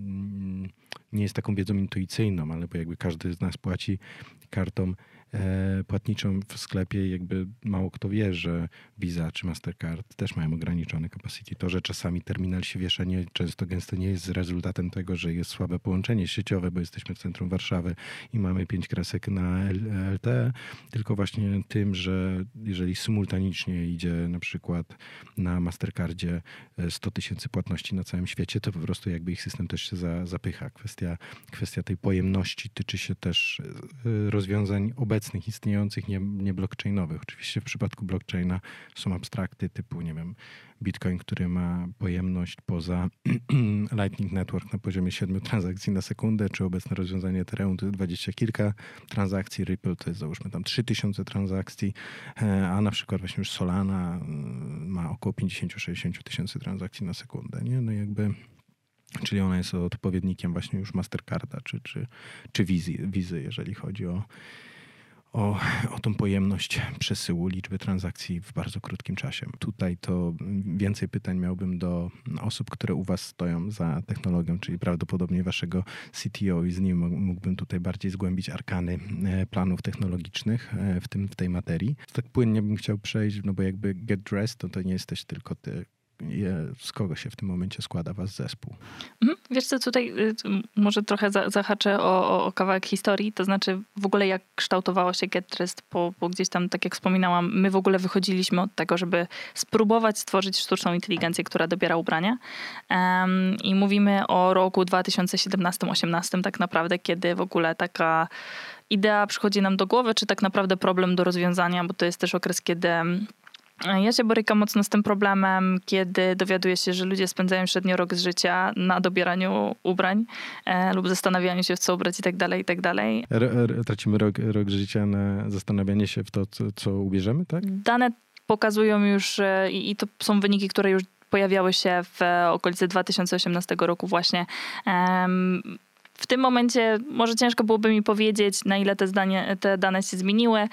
nie jest taką wiedzą intuicyjną, ale bo jakby każdy z nas płaci kartą płatniczą w sklepie jakby mało kto wie, że Visa czy Mastercard też mają ograniczone capacity. To, że czasami terminal się wiesza nie, często gęsto nie jest rezultatem tego, że jest słabe połączenie sieciowe, bo jesteśmy w centrum Warszawy i mamy pięć kresek na LTE, tylko właśnie tym, że jeżeli symultanicznie idzie na przykład na Mastercardzie 100 e, tysięcy płatności na całym świecie, to po prostu jakby ich system też się za, zapycha. Kwestia, kwestia tej pojemności tyczy się też e, rozwiązań obecnych obecnych, istniejących, nie, nie blockchainowych. Oczywiście w przypadku blockchaina są abstrakty typu, nie wiem, Bitcoin, który ma pojemność poza (clears throat) Lightning Network na poziomie 7 transakcji na sekundę, czy obecne rozwiązanie Ethereum to jest 20 kilka transakcji, Ripple to jest załóżmy tam 3000 transakcji, e, a na przykład właśnie już Solana mm, ma około 50-60 tysięcy transakcji na sekundę. Nie? No jakby Czyli ona jest odpowiednikiem właśnie już Mastercarda czy, czy, czy wizy, wizy, jeżeli chodzi o, o, o tą pojemność przesyłu liczby transakcji w bardzo krótkim czasie. Tutaj to więcej pytań miałbym do osób, które u Was stoją za technologią, czyli prawdopodobnie Waszego CTO i z nim mógłbym tutaj bardziej zgłębić arkany e, planów technologicznych e, w, tym, w tej materii. Tak płynnie bym chciał przejść, no bo jakby Get Dressed to, to nie jesteś tylko Ty, z kogo się w tym momencie składa was zespół? Mhm. Wiesz co, tutaj y, może trochę zahaczę o, o, kawałek historii, to znaczy w ogóle jak kształtowało się GetDressed, bo, bo gdzieś tam, tak jak wspominałam, my w ogóle wychodziliśmy od tego, żeby spróbować stworzyć sztuczną inteligencję, która dobiera ubrania um, i mówimy o roku 2017-18 tak naprawdę, kiedy w ogóle taka idea przychodzi nam do głowy, czy tak naprawdę problem do rozwiązania, bo to jest też okres, kiedy ja się borykam mocno z tym problemem, kiedy dowiaduję się, że ludzie spędzają średnio rok z życia na dobieraniu ubrań e, lub zastanawianiu się, w co ubrać i tak dalej, i tak dalej. Tracimy rok, rok życia na zastanawianie się w to, co, co ubierzemy, tak? Dane pokazują już, e, i, i to są wyniki, które już pojawiały się w okolicy 2018 roku właśnie. w tym momencie może ciężko byłoby mi powiedzieć, na ile te, zdanie, te dane się zmieniły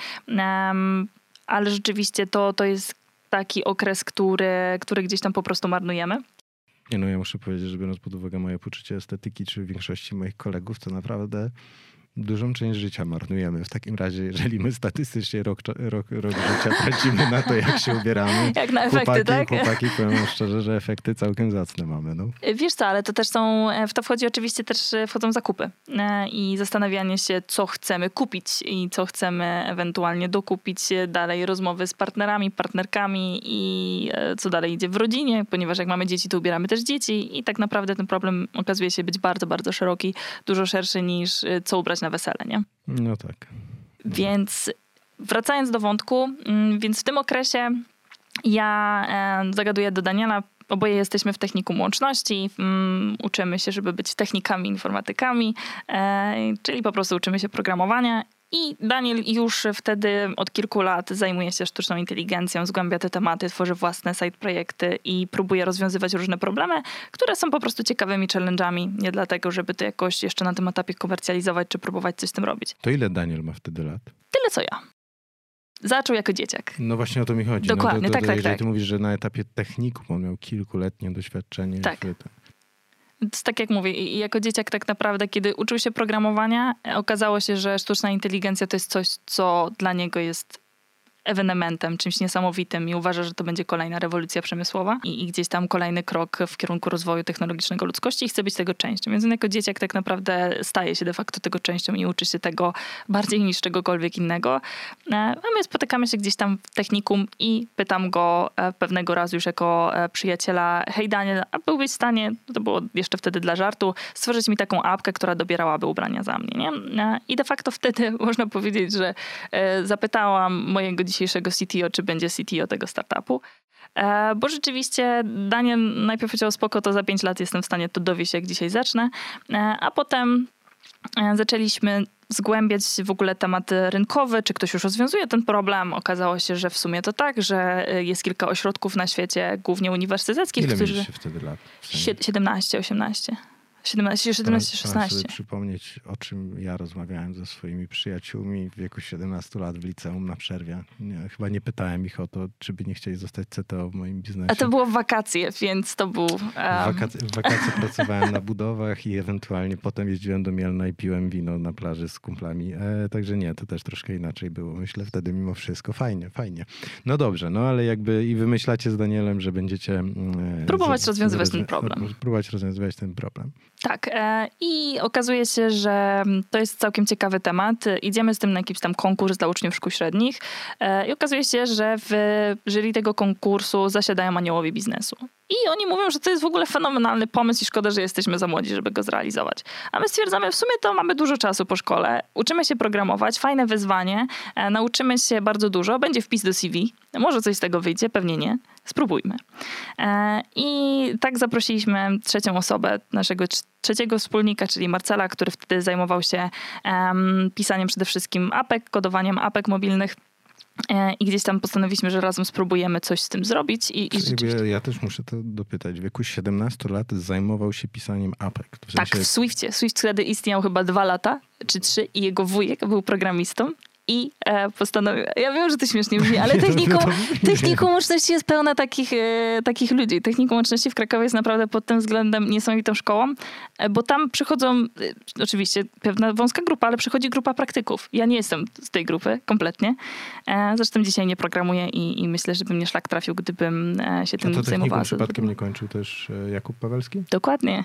ale rzeczywiście to, to jest taki okres, który, który gdzieś tam po prostu marnujemy. Nie no, ja muszę powiedzieć, że biorąc pod uwagę moje poczucie estetyki, czy większości moich kolegów, to naprawdę dużą część życia marnujemy. W takim razie, jeżeli my statystycznie rok, rok, rok życia tracimy na to, jak się ubieramy. (laughs) Jak na efekty, chłopaki, tak? Chłopaki, powiem szczerze, że efekty całkiem zacne mamy. No. Wiesz co, ale to też są, w to wchodzi oczywiście też, e, wchodzą zakupy e, i zastanawianie się, co chcemy kupić i co chcemy ewentualnie dokupić dalej, rozmowy z partnerami, partnerkami i e, co dalej idzie w rodzinie, ponieważ jak mamy dzieci, to ubieramy też dzieci i tak naprawdę ten problem okazuje się być bardzo, bardzo szeroki, dużo szerszy niż co ubrać na na wesele, nie? No tak. Więc wracając do wątku, mm, więc w tym okresie ja e, zagaduję do Daniela. Oboje jesteśmy w technikum łączności, mm, uczymy się, żeby być technikami, informatykami, e, czyli po prostu uczymy się programowania i Daniel już wtedy od kilku lat zajmuje się sztuczną inteligencją, zgłębia te tematy, tworzy własne side projekty i próbuje rozwiązywać różne problemy, które są po prostu ciekawymi challenge'ami. Nie dlatego, żeby to jakoś jeszcze na tym etapie komercjalizować czy próbować coś z tym robić. To ile Daniel ma wtedy lat? Tyle co ja. Zaczął jako dzieciak. No właśnie o to mi chodzi. Dokładnie, no to, to, tak, tak, Jeżeli tak. ty mówisz, że na etapie technikum on miał kilkuletnie doświadczenie. Tak tak jak mówię, jako dzieciak tak naprawdę, kiedy uczył się programowania, okazało się, że sztuczna inteligencja to jest coś, co dla niego jest ewenementem, czymś niesamowitym i uważa, że to będzie kolejna rewolucja przemysłowa i, i, gdzieś tam kolejny krok w kierunku rozwoju technologicznego ludzkości i chce być tego częścią. Więc on jako dzieciak tak naprawdę staje się de facto tego częścią i uczy się tego bardziej niż czegokolwiek innego. E, a my spotykamy się gdzieś tam w technikum i pytam go e, pewnego razu już jako e, przyjaciela, hej Daniel, a byłbyś w stanie, to było jeszcze wtedy dla żartu, stworzyć mi taką apkę, która dobierałaby ubrania za mnie, nie? I de facto wtedy (laughs) można powiedzieć, że zapytałam mojego dzisiejszego CTO, czy będzie CTO tego startupu. E, bo rzeczywiście Daniel najpierw powiedział spoko, to za 5 lat jestem w stanie to dowieść, jak dzisiaj zacznę, e, a potem e, zaczęliśmy zgłębiać w ogóle temat rynkowy, czy ktoś już rozwiązuje ten problem. Okazało się, że w sumie to tak, że jest kilka ośrodków na świecie, głównie uniwersyteckich, Ile którzy... wtedy lat? 17, 18. 17, 17, 16. Chcę przypomnieć, o czym ja rozmawiałem ze swoimi przyjaciółmi w wieku 17 lat w liceum na przerwie. Nie, chyba nie pytałem ich o to, czy by nie chcieli zostać CTO w moim biznesie. A to było w wakacje, więc to był... Um... W, wakacje, w wakacje pracowałem na budowach i ewentualnie potem jeździłem do Mielna i piłem wino na plaży z kumplami. E, także nie, to też troszkę inaczej było. Myślę wtedy mimo wszystko. Fajnie, fajnie. No dobrze, no ale jakby i wymyślacie z Danielem, że będziecie... E, próbować rozwiązywać ten problem. Próbować rozwiązywać ten problem. Tak. E, I okazuje się, że to jest całkiem ciekawy temat. Idziemy z tym na jakiś tam konkurs dla uczniów szkół średnich e, i okazuje się, że w jury tego konkursu zasiadają aniołowie biznesu. I oni mówią, że to jest w ogóle fenomenalny pomysł i szkoda, że jesteśmy za młodzi, żeby go zrealizować. A my stwierdzamy, w sumie to mamy dużo czasu po szkole, uczymy się programować, fajne wyzwanie, e, nauczymy się bardzo dużo, będzie wpis do CV, może coś z tego wyjdzie, pewnie nie. Spróbujmy. E, I tak zaprosiliśmy trzecią osobę, naszego trzeciego wspólnika, czyli Marcela, który wtedy zajmował się pisaniem przede wszystkim apek, kodowaniem apek mobilnych. E, I gdzieś tam postanowiliśmy, że razem spróbujemy coś z tym zrobić. I, i rzeczywiście... Ja też muszę to dopytać. W wieku 17 lat zajmował się pisaniem apek. W sensie... Tak, w Swiftie. Swift wtedy istniał chyba dwa lata czy trzy i jego wujek był programistą i e, postanowił. Ja wiem, że to śmiesznie brzmi, ale (laughs) technikum, technikum łączności jest pełna takich, e, takich ludzi. Technikum łączności w Krakowie jest naprawdę pod tym względem niesamowitą szkołą, e, bo tam przychodzą, e, oczywiście pewna wąska grupa, ale przychodzi grupa praktyków. Ja nie jestem z tej grupy kompletnie. E, zresztą dzisiaj nie programuję i, i myślę, że bym nie szlak trafił, gdybym e, się tym A to zajmowała. przypadkiem nie kończył też Jakub Pawelski? Dokładnie.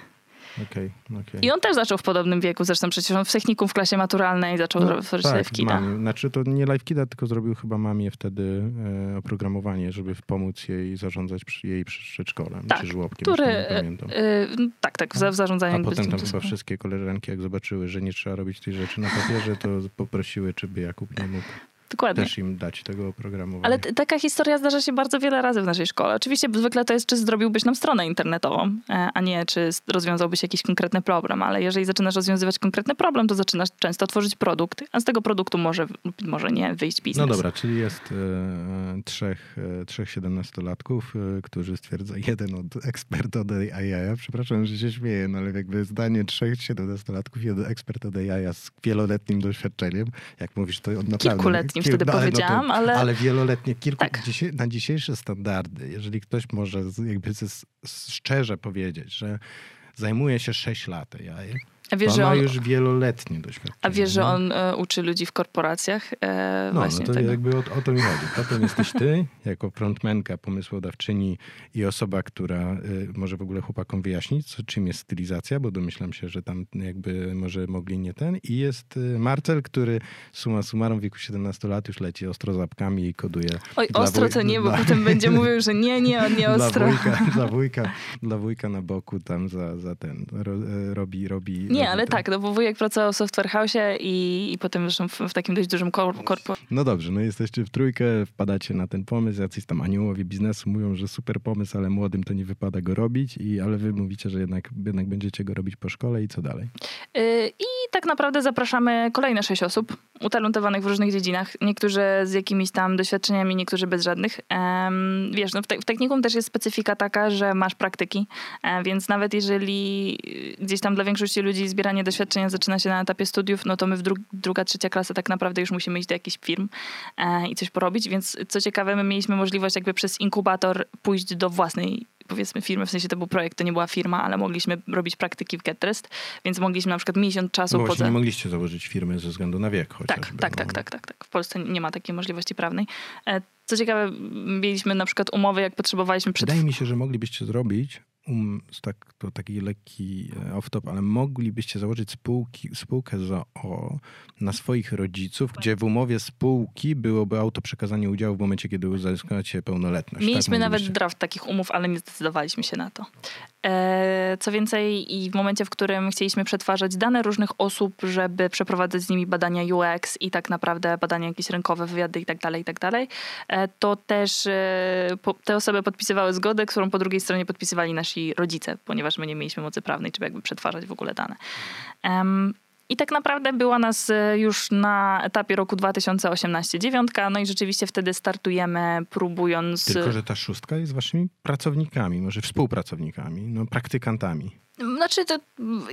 Okay, okay. I on też zaczął w podobnym wieku, zresztą przecież on w technikum w klasie maturalnej zaczął no, tworzyć tak, LiveKida. Znaczy to nie LiveKida, tylko zrobił chyba mamie wtedy e, oprogramowanie, żeby pomóc jej zarządzać przy, jej przedszkolem, tak, czy żłobkiem, który, nie pamiętam. E, tak, tak, w zarządzaniu. A potem tam chyba wszystkie koleżanki, jak zobaczyły, że nie trzeba robić tej rzeczy na papierze, to poprosiły, czy by Jakub nie mógł Dokładnie. też im dać tego oprogramowania. Ale t- taka historia zdarza się bardzo wiele razy w naszej szkole. Oczywiście zwykle to jest, czy zrobiłbyś nam stronę internetową, e, a nie czy rozwiązałbyś jakiś konkretny problem, ale jeżeli zaczynasz rozwiązywać konkretny problem, to zaczynasz często tworzyć produkt, a z tego produktu może może nie wyjść biznes. No dobra, czyli jest e, trzech, e, trzech siedemnastolatków, e, którzy stwierdza, jeden od ekspert od AI, przepraszam, że się śmieję, no ale jakby zdanie trzech siedemnastolatków, jeden ekspert od AI z wieloletnim doświadczeniem, jak mówisz, to naprawdę... Kilkuletnim wtedy no powiedziałam, no to, ale... Ale wieloletnie, kilku, tak. na dzisiejsze standardy, jeżeli ktoś może jakby szczerze powiedzieć, że zajmuje się 6 lat AI, a wiesz, że on ma już wieloletnie doświadczenie. A wiesz, że on e, uczy ludzi w korporacjach e, no, właśnie no to tego. jakby o, o, to mi chodzi. Potem jesteś ty, (laughs) jako frontmenka, pomysłodawczyni i osoba, która y, może w ogóle chłopakom wyjaśnić, co, czym jest stylizacja, bo domyślam się, że tam jakby może mogli nie ten. I jest y, Marcel, który suma summarum w wieku 17 lat już leci ostro zapkami i koduje. Oj, ostro to nie, bo dla, potem będzie mówił, że nie, nie, on nie (laughs) ostro. Dla wujka, (laughs) dla wujka, dla wujka na boku tam za, za ten ro, e, robi, robi... Nie, nie, ale tak, no bo wujek pracował w Software House i, i potem zresztą w, w takim dość dużym korpo. No dobrze, no jesteście w trójkę, wpadacie na ten pomysł, jacyś tam aniołowie biznesu mówią, że super pomysł, ale młodym to nie wypada go robić, i, ale wy mówicie, że jednak, jednak będziecie go robić po szkole i co dalej? Yy, I tak naprawdę zapraszamy kolejne sześć osób, utalentowanych w różnych dziedzinach. Niektórzy z jakimiś tam doświadczeniami, niektórzy bez żadnych. Um, wiesz, no w, te, w technikum też jest specyfika taka, że masz praktyki, um, więc nawet jeżeli gdzieś tam dla większości ludzi zbieranie doświadczenia zaczyna się na etapie studiów, no to my w dru druga, trzecia klasa tak naprawdę już musimy iść do jakichś firm e, i coś porobić, więc co ciekawe, my mieliśmy możliwość jakby przez inkubator pójść do własnej powiedzmy firmy, w sensie to był projekt, to nie była firma, ale mogliśmy robić praktyki w GetRest, więc mogliśmy na przykład miesiąc czasu Bo właśnie poza... nie mogliście założyć firmy ze względu na wiek Tak, chociażby. tak, no. tak, tak, tak, tak. W Polsce nie ma takiej możliwości prawnej. E, Co ciekawe, mieliśmy na przykład umowy, jak potrzebowaliśmy przed... Wydaje mi się, że moglibyście zrobić, um, z tak, to taki lekki e, off-top, ale moglibyście założyć spółki, spółkę ZOO na swoich rodziców, gdzie w umowie spółki byłoby autoprzekazanie udziału w momencie, kiedy uzyskacie pełnoletność. Mieliśmy tak, nawet draft takich umów, ale nie zdecydowaliśmy się na to. E, Co więcej, i w momencie, w którym chcieliśmy przetwarzać dane różnych osób, żeby przeprowadzać z nimi badania UX i tak naprawdę badania jakieś rynkowe, wywiady i tak dalej, i tak dalej, e, to też te osoby podpisywały zgodę, którą po drugiej stronie podpisywali nasi rodzice, ponieważ my nie mieliśmy mocy prawnej, żeby jakby przetwarzać w ogóle dane. Em, I tak naprawdę była nas e, już na etapie roku 2018 dziewiątka, no i rzeczywiście wtedy startujemy próbując... Tylko, że ta szóstka jest waszymi pracownikami, może współpracownikami, no praktykantami. Znaczy to...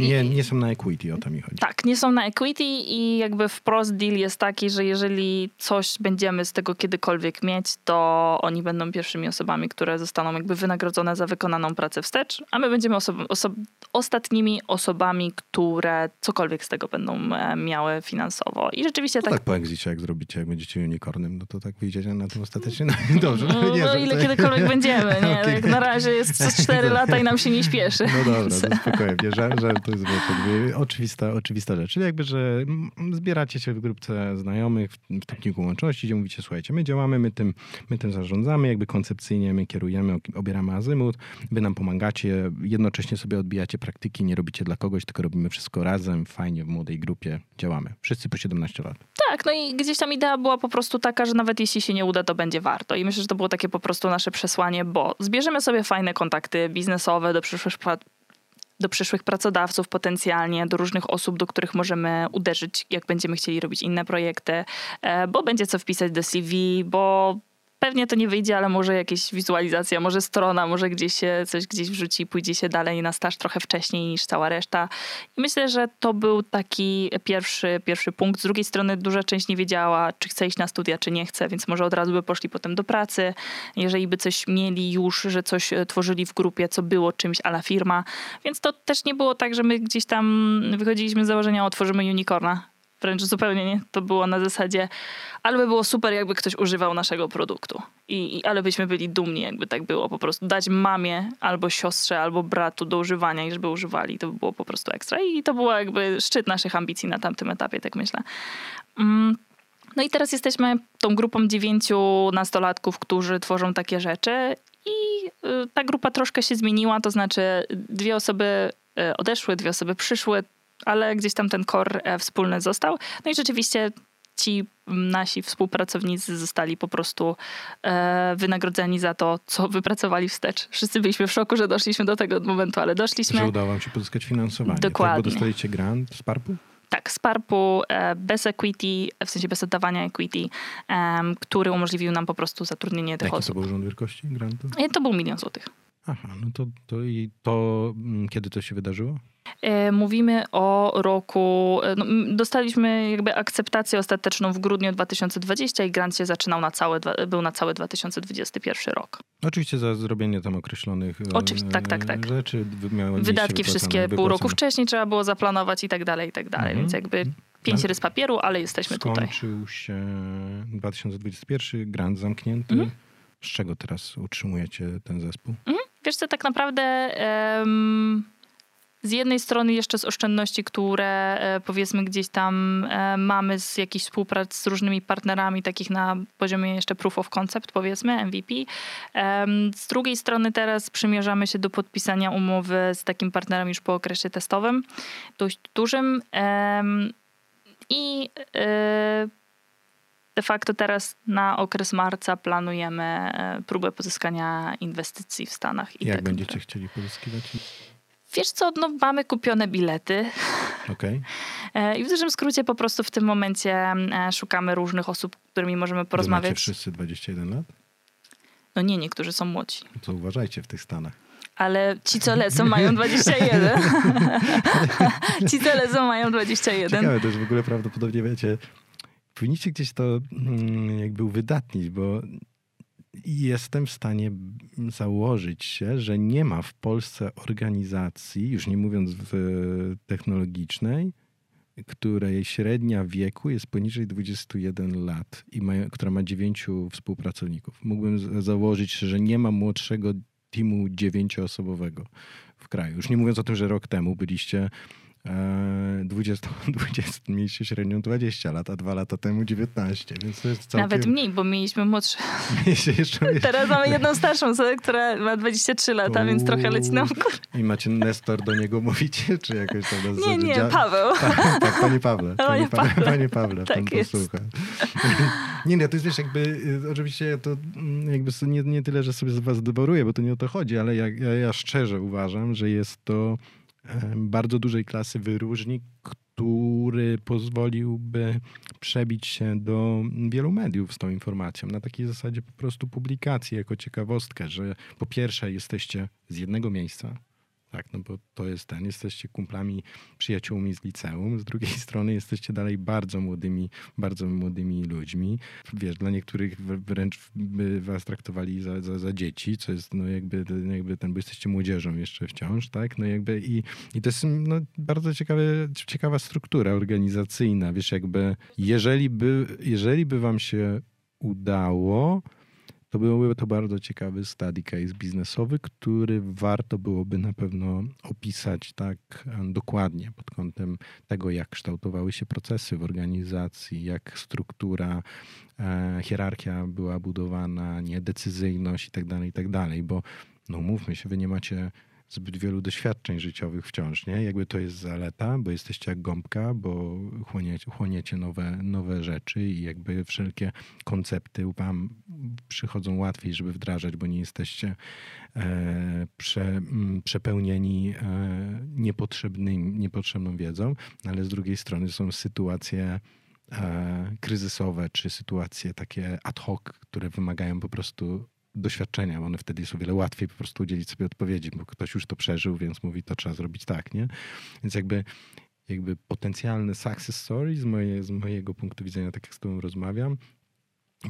Nie, nie są na equity, o to mi chodzi. Tak, nie są na equity i jakby wprost deal jest taki, że jeżeli coś będziemy z tego kiedykolwiek mieć, to oni będą pierwszymi osobami, które zostaną jakby wynagrodzone za wykonaną pracę wstecz, a my będziemy osob- oso- ostatnimi osobami, które cokolwiek z tego będą e, miały finansowo. I rzeczywiście No tak tak po exicie, jak zrobicie, jak będziecie unicornem, no to tak wyjdziecie na tym ostatecznie. No, (laughs) dobrze, No, nie, no ile kiedykolwiek będziemy, (laughs) nie? Okej. Jak na razie jest co 4 (laughs) lata i nam się nie śpieszy. No dobra, no spokojnie, że, że to jest jakby oczywista, oczywista rzecz. Czyli jakby, że zbieracie się w grupce znajomych, w, techniku łączności, gdzie mówicie, słuchajcie, my działamy, my tym, my tym zarządzamy, jakby koncepcyjnie my kierujemy, obieramy azymut, wy nam pomagacie, jednocześnie sobie odbijacie praktyki, nie robicie dla kogoś, tylko robimy wszystko razem, fajnie, w młodej grupie działamy. Wszyscy po 17 lat. Tak, no i gdzieś tam idea była po prostu taka, że nawet jeśli się nie uda, to będzie warto. I myślę, że to było takie po prostu nasze przesłanie, bo zbierzemy sobie fajne kontakty biznesowe do przyszłych, do przyszłych pracodawców potencjalnie, do różnych osób, do których możemy uderzyć, jak będziemy chcieli robić inne projekty, e, bo będzie co wpisać do CV, bo pewnie to nie wyjdzie, ale może jakieś wizualizacja, może strona, może gdzieś się coś gdzieś wrzuci, pójdzie się dalej na staż trochę wcześniej niż cała reszta. I myślę, że to był taki pierwszy, pierwszy punkt. Z drugiej strony duża część nie wiedziała, czy chce iść na studia, czy nie chce, więc może od razu by poszli potem do pracy. Jeżeli by coś mieli już, że coś e, tworzyli w grupie, co było czymś ala firma. Więc to też nie było tak, że my gdzieś tam wychodziliśmy z założenia, otworzymy unicorna. Wręcz zupełnie nie. To było na zasadzie, ale by było super, jakby ktoś używał naszego produktu. I, i ale byśmy byli dumni, jakby tak było. Po prostu dać mamie albo siostrze, albo bratu do używania i żeby używali. To by było po prostu ekstra. I to było jakby szczyt naszych ambicji na tamtym etapie, tak myślę. Mm. No i teraz jesteśmy tą grupą dziewięciu nastolatków, którzy tworzą takie rzeczy i y, ta grupa troszkę się zmieniła, to znaczy dwie osoby y, odeszły, dwie osoby przyszły, ale gdzieś tam ten core e, wspólny został. No i rzeczywiście ci nasi współpracownicy zostali po prostu e, wynagrodzeni za to, co wypracowali wstecz. Wszyscy byliśmy w szoku, że doszliśmy do tego momentu, ale doszliśmy. Że udało wam się pozyskać finansowanie. Dokładnie. Tak, bo dostaliście grant z PARP-u? Tak, z PARP-u e, bez equity, w sensie bez oddawania equity, em, który umożliwił nam po prostu zatrudnienie tych Jaki to osób. był urząd wielkości grantu? E, To był milion złotych. Aha, no to, to i to mm, kiedy to się wydarzyło? E, Mówimy o roku. e, No, dostaliśmy jakby akceptację ostateczną w grudniu 2020 i grant się zaczynał na dwa- był na cały 2021 rok. Oczywiście za zrobienie tam określonych e, Oczywiście, tak, tak, tak. rzeczy. Wydatki wypłacone- wszystkie pół roku wypłacone. wcześniej trzeba było zaplanować i tak dalej, i tak dalej. Mhm. Więc jakby pięć No. rys papieru, ale jesteśmy tutaj. Skończył się 2021, grant zamknięty. Mhm. Z czego teraz utrzymujecie ten zespół? Wiesz co, tak naprawdę em, z jednej strony jeszcze z oszczędności, które e, powiedzmy gdzieś tam e, mamy z jakichś współprac z różnymi partnerami, takich na poziomie jeszcze proof of concept powiedzmy, MVP. Z drugiej strony teraz przymierzamy się do podpisania umowy z takim partnerem już po okresie testowym, dość dużym. I e, de facto teraz na okres marca planujemy e, próbę pozyskania inwestycji w Stanach. I Jak będziecie chcieli pozyskiwać? Wiesz co, no mamy kupione bilety Okej. e, i w dużym skrócie po prostu w tym momencie e, szukamy różnych osób, z którymi możemy Wy Macie porozmawiać. wszyscy 21 lat? No nie, niektórzy są młodzi, To uważajcie w tych Stanach. ale ci co lecą mają 21. (laughs) (laughs) ci co lecą mają 21. Ciekawe, to jest w ogóle prawdopodobnie, wiecie, powinniście gdzieś to mm, jakby uwydatnić, bo jestem w stanie założyć się, że nie ma w Polsce organizacji, już nie mówiąc technologicznej, której średnia wieku jest poniżej 21 lat i ma, która ma 9 współpracowników. Mógłbym założyć, że nie ma młodszego teamu dziewięcioosobowego w kraju. Już nie mówiąc o tym, że rok temu byliście 20, 20 (laughs) mieliście średnią 20 lat, a dwa lata temu 19, więc to jest całkiem... Nawet mniej, bo mieliśmy młodsze. (laughs) Mieliście jeszcze... Teraz mamy jedną starszą która ma 23 lata, Uuu. więc trochę leci nam górę. I macie Nestor do niego mówicie, czy jakoś tam... Nie, nie, Paweł. Pa, tak, panie Pawle. Panie, Pawle. Panie Pawle, tak pan jest. posłucha. Nie, nie, to jest wiesz, jakby, y, oczywiście to mm, jakby nie, nie tyle, że sobie z was doboruję, bo to nie o to chodzi, ale ja, ja, ja szczerze uważam, że jest to bardzo dużej klasy wyróżnik, który pozwoliłby przebić się do wielu mediów z tą informacją. Na takiej zasadzie po prostu publikacji jako ciekawostkę, że po pierwsze jesteście z jednego miejsca, tak, no bo to jest ten, jesteście kumplami, przyjaciółmi z liceum, z drugiej (laughs) strony jesteście dalej bardzo młodymi, bardzo młodymi ludźmi. Wiesz, dla niektórych wręcz by was traktowali za, za, za dzieci, co jest no jakby, jakby ten, bo jesteście młodzieżą jeszcze wciąż, tak, no jakby i, i to jest no, bardzo ciekawe, ciekawa struktura organizacyjna, wiesz, jakby jeżeli by, jeżeli by wam się udało, to byłby to bardzo ciekawy study case biznesowy, który warto byłoby na pewno opisać tak e, dokładnie pod kątem tego, jak kształtowały się procesy w organizacji, jak struktura, e, hierarchia była budowana, nie decyzyjność i tak dalej, i tak bo no mówmy się, wy nie macie zbyt wielu doświadczeń życiowych wciąż, nie? Jakby to jest zaleta, bo jesteście jak gąbka, bo chłoniecie, chłoniecie nowe, nowe rzeczy i jakby wszelkie koncepty wam przychodzą łatwiej, żeby wdrażać, bo nie jesteście e, prze, przepełnieni e, niepotrzebnym, niepotrzebną wiedzą, ale z drugiej strony są sytuacje e, kryzysowe, czy sytuacje takie ad hoc, które wymagają po prostu doświadczenia. One wtedy jest o wiele łatwiej po prostu udzielić sobie odpowiedzi, bo ktoś już to przeżył, więc mówi, to trzeba zrobić tak, nie? Więc jakby, jakby potencjalny success story z, moje, z mojego punktu widzenia, tak jak z tobą rozmawiam,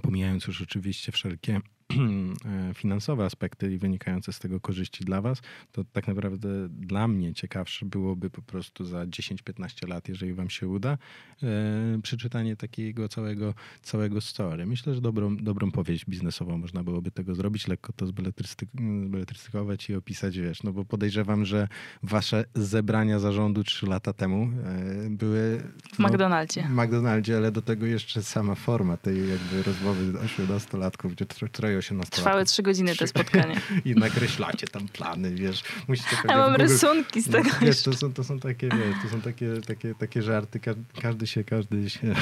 pomijając już oczywiście wszelkie (clears throat) finansowe aspekty i wynikające z tego korzyści dla Was, to tak naprawdę dla mnie ciekawsze byłoby po prostu za 10-15 lat, jeżeli Wam się uda, e, przeczytanie takiego całego, całego story. Myślę, że dobrą, dobrą powieść biznesową można byłoby tego zrobić, lekko to zbeletrystykować i opisać, wiesz, no bo podejrzewam, że Wasze zebrania zarządu 3 lata temu e, były... W no, McDonaldzie. W McDonaldzie, ale do tego jeszcze sama forma tej jakby rozmowy 18-latków, gdzie troje się na Trwały trzy godziny te spotkanie. (laughs) I nakreślacie tam plany, wiesz. Musicie ja mam Google... rysunki z tego wiesz, to, są, to są takie, wiesz, to są takie, takie, takie żarty. Każdy się, każdy się,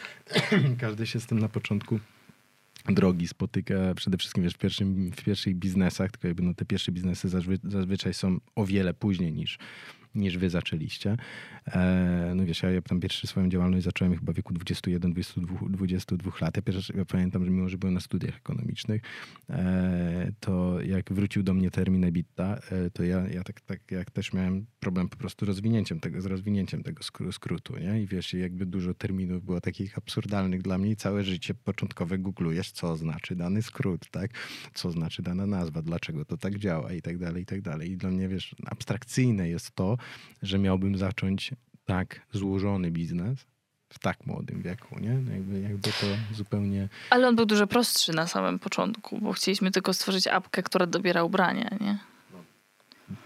(coughs) każdy się z tym na początku drogi spotyka przede wszystkim wiesz, w, pierwszym, w pierwszych biznesach, tylko jakby no, te pierwsze biznesy zazwyczaj są o wiele później niż, niż wy zaczęliście. E, no wiesz, ja, tam pierwszy swoją działalność zacząłem chyba w wieku 21, 22, 22 lat. Ja, pierwszy, ja pamiętam, że mimo, że byłem na studiach ekonomicznych, e, to jak wrócił do mnie termin EBITDA, e, to ja, ja tak, tak jak też miałem problem po prostu rozwinięciem tego, z rozwinięciem tego skrótu, nie? I wiesz, jakby dużo terminów było takich absurdalnych dla mnie i całe życie początkowe googlujesz, co znaczy dany skrót, tak? Co znaczy dana nazwa, dlaczego to tak działa i tak dalej, i tak dalej. I dla mnie, wiesz, abstrakcyjne jest to, że miałbym zacząć tak złożony biznes w tak młodym wieku, nie? No jakby, jakby to zupełnie... Ale on był dużo prostszy na samym początku, bo chcieliśmy tylko stworzyć apkę, która dobiera ubrania, nie?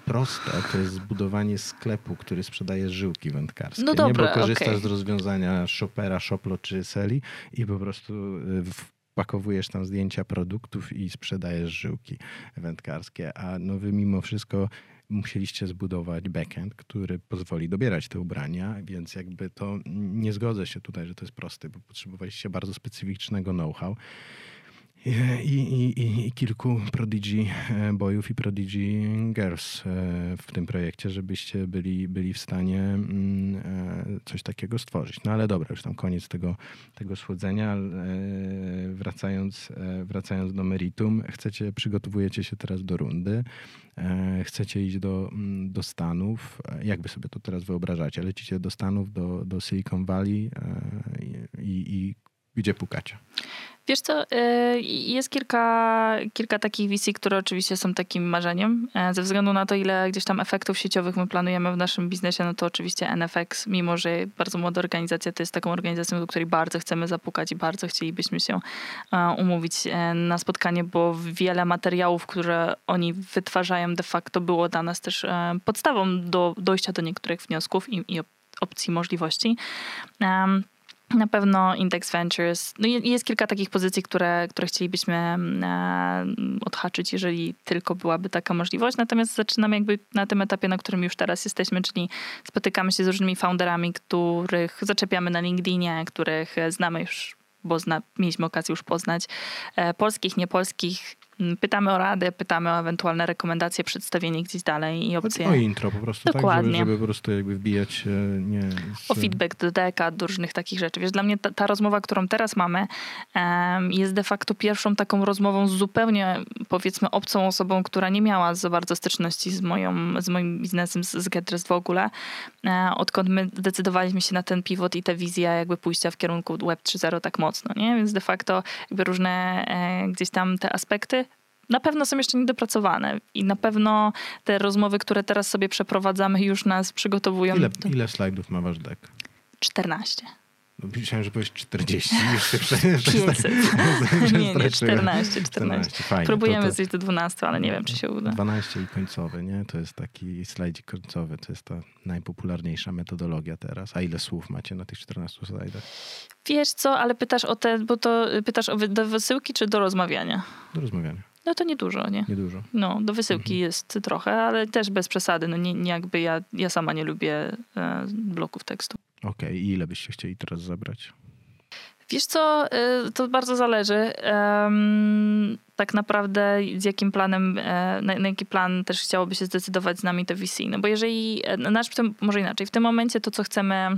Proste to jest zbudowanie sklepu, który sprzedaje żyłki wędkarskie. No dobra, nie? Bo korzystasz okay. z rozwiązania Shopera, Shoplo czy Seli i po prostu y, wpakowujesz tam zdjęcia produktów i sprzedajesz żyłki wędkarskie. A no wy mimo wszystko musieliście zbudować backend, który pozwoli dobierać te ubrania, więc jakby to nie zgodzę się tutaj, że to jest proste, bo potrzebowaliście bardzo specyficznego know-how i, i, i, kilku Prodigy e, boyów i Prodigy girls e, w tym projekcie, żebyście byli, byli w stanie mm, e, coś takiego stworzyć. No ale dobra, już tam koniec tego, tego słodzenia. Wracając, wracając do meritum, chcecie, przygotowujecie się teraz do rundy, chcecie iść do, mm, do Stanów. Jak wy sobie to teraz wyobrażacie? Lecicie do Stanów, do, do Silicon Valley i, i Gdzie pukacie? Wiesz co, y, jest kilka, kilka takich wizji, które oczywiście są takim marzeniem. E, ze względu na to, ile gdzieś tam efektów sieciowych my planujemy w naszym biznesie, no to oczywiście NFX, mimo że bardzo młoda organizacja, to jest taką organizacją, do której bardzo chcemy zapukać i bardzo chcielibyśmy się e, umówić e, na spotkanie, bo wiele materiałów, które oni wytwarzają de facto było dla nas też podstawą do dojścia do niektórych wniosków i, i opcji, możliwości. Na pewno Index Ventures. No jest kilka takich pozycji, które, które chcielibyśmy mm, e, odhaczyć, jeżeli tylko byłaby taka możliwość. Natomiast zaczynamy jakby na tym etapie, na którym już teraz jesteśmy, czyli spotykamy się z różnymi founderami, których zaczepiamy na LinkedInie, których znamy już bo zna, mieliśmy okazję już poznać e, polskich, niepolskich pytamy o radę, pytamy o ewentualne rekomendacje, przedstawienie gdzieś dalej i opcje. O intro po prostu, Dokładnie. tak? Żeby, żeby po prostu jakby wbijać nie, z... O feedback do deka, do różnych takich rzeczy. Wiesz, dla mnie ta, ta rozmowa, którą teraz mamy um, jest de facto pierwszą taką rozmową z zupełnie powiedzmy obcą osobą, która nie miała za bardzo styczności z, moją, z moim biznesem, z, z GetDress w ogóle. E, odkąd my zdecydowaliśmy się na ten pivot i tę wizję jakby pójścia w kierunku Web 3.0 tak mocno, nie? Więc de facto jakby różne e, gdzieś tam te aspekty na pewno są jeszcze niedopracowane i na pewno te rozmowy, które teraz sobie przeprowadzamy, już nas przygotowują. Ile, do... ile slajdów ma wasz deck? 14. No, myślałem, że powiesz 40. Już się 500. nie, nie, 14. 14. Fajnie, Próbujemy to, zejść do 12, ale nie wiem, czy się uda. 12 i końcowy, nie? To jest taki slajdzik końcowy. To jest ta najpopularniejsza metodologia teraz. A ile słów macie na tych 14 slajdach? Wiesz co, ale pytasz o te, bo to pytasz o do wysyłki czy do rozmawiania? Do rozmawiania. No to niedużo, nie? Niedużo. No, do wysyłki mhm. jest trochę, ale też bez przesady. No nie, nie jakby ja, ja sama nie lubię e, bloków tekstu. Okej, okay. i ile byście chcieli teraz zabrać? Wiesz co, e, to bardzo zależy. Tak naprawdę z jakim planem, e, na, jaki plan też chciałoby się zdecydować z nami to VC. No bo jeżeli, e, nasz, może inaczej, w tym momencie to, co chcemy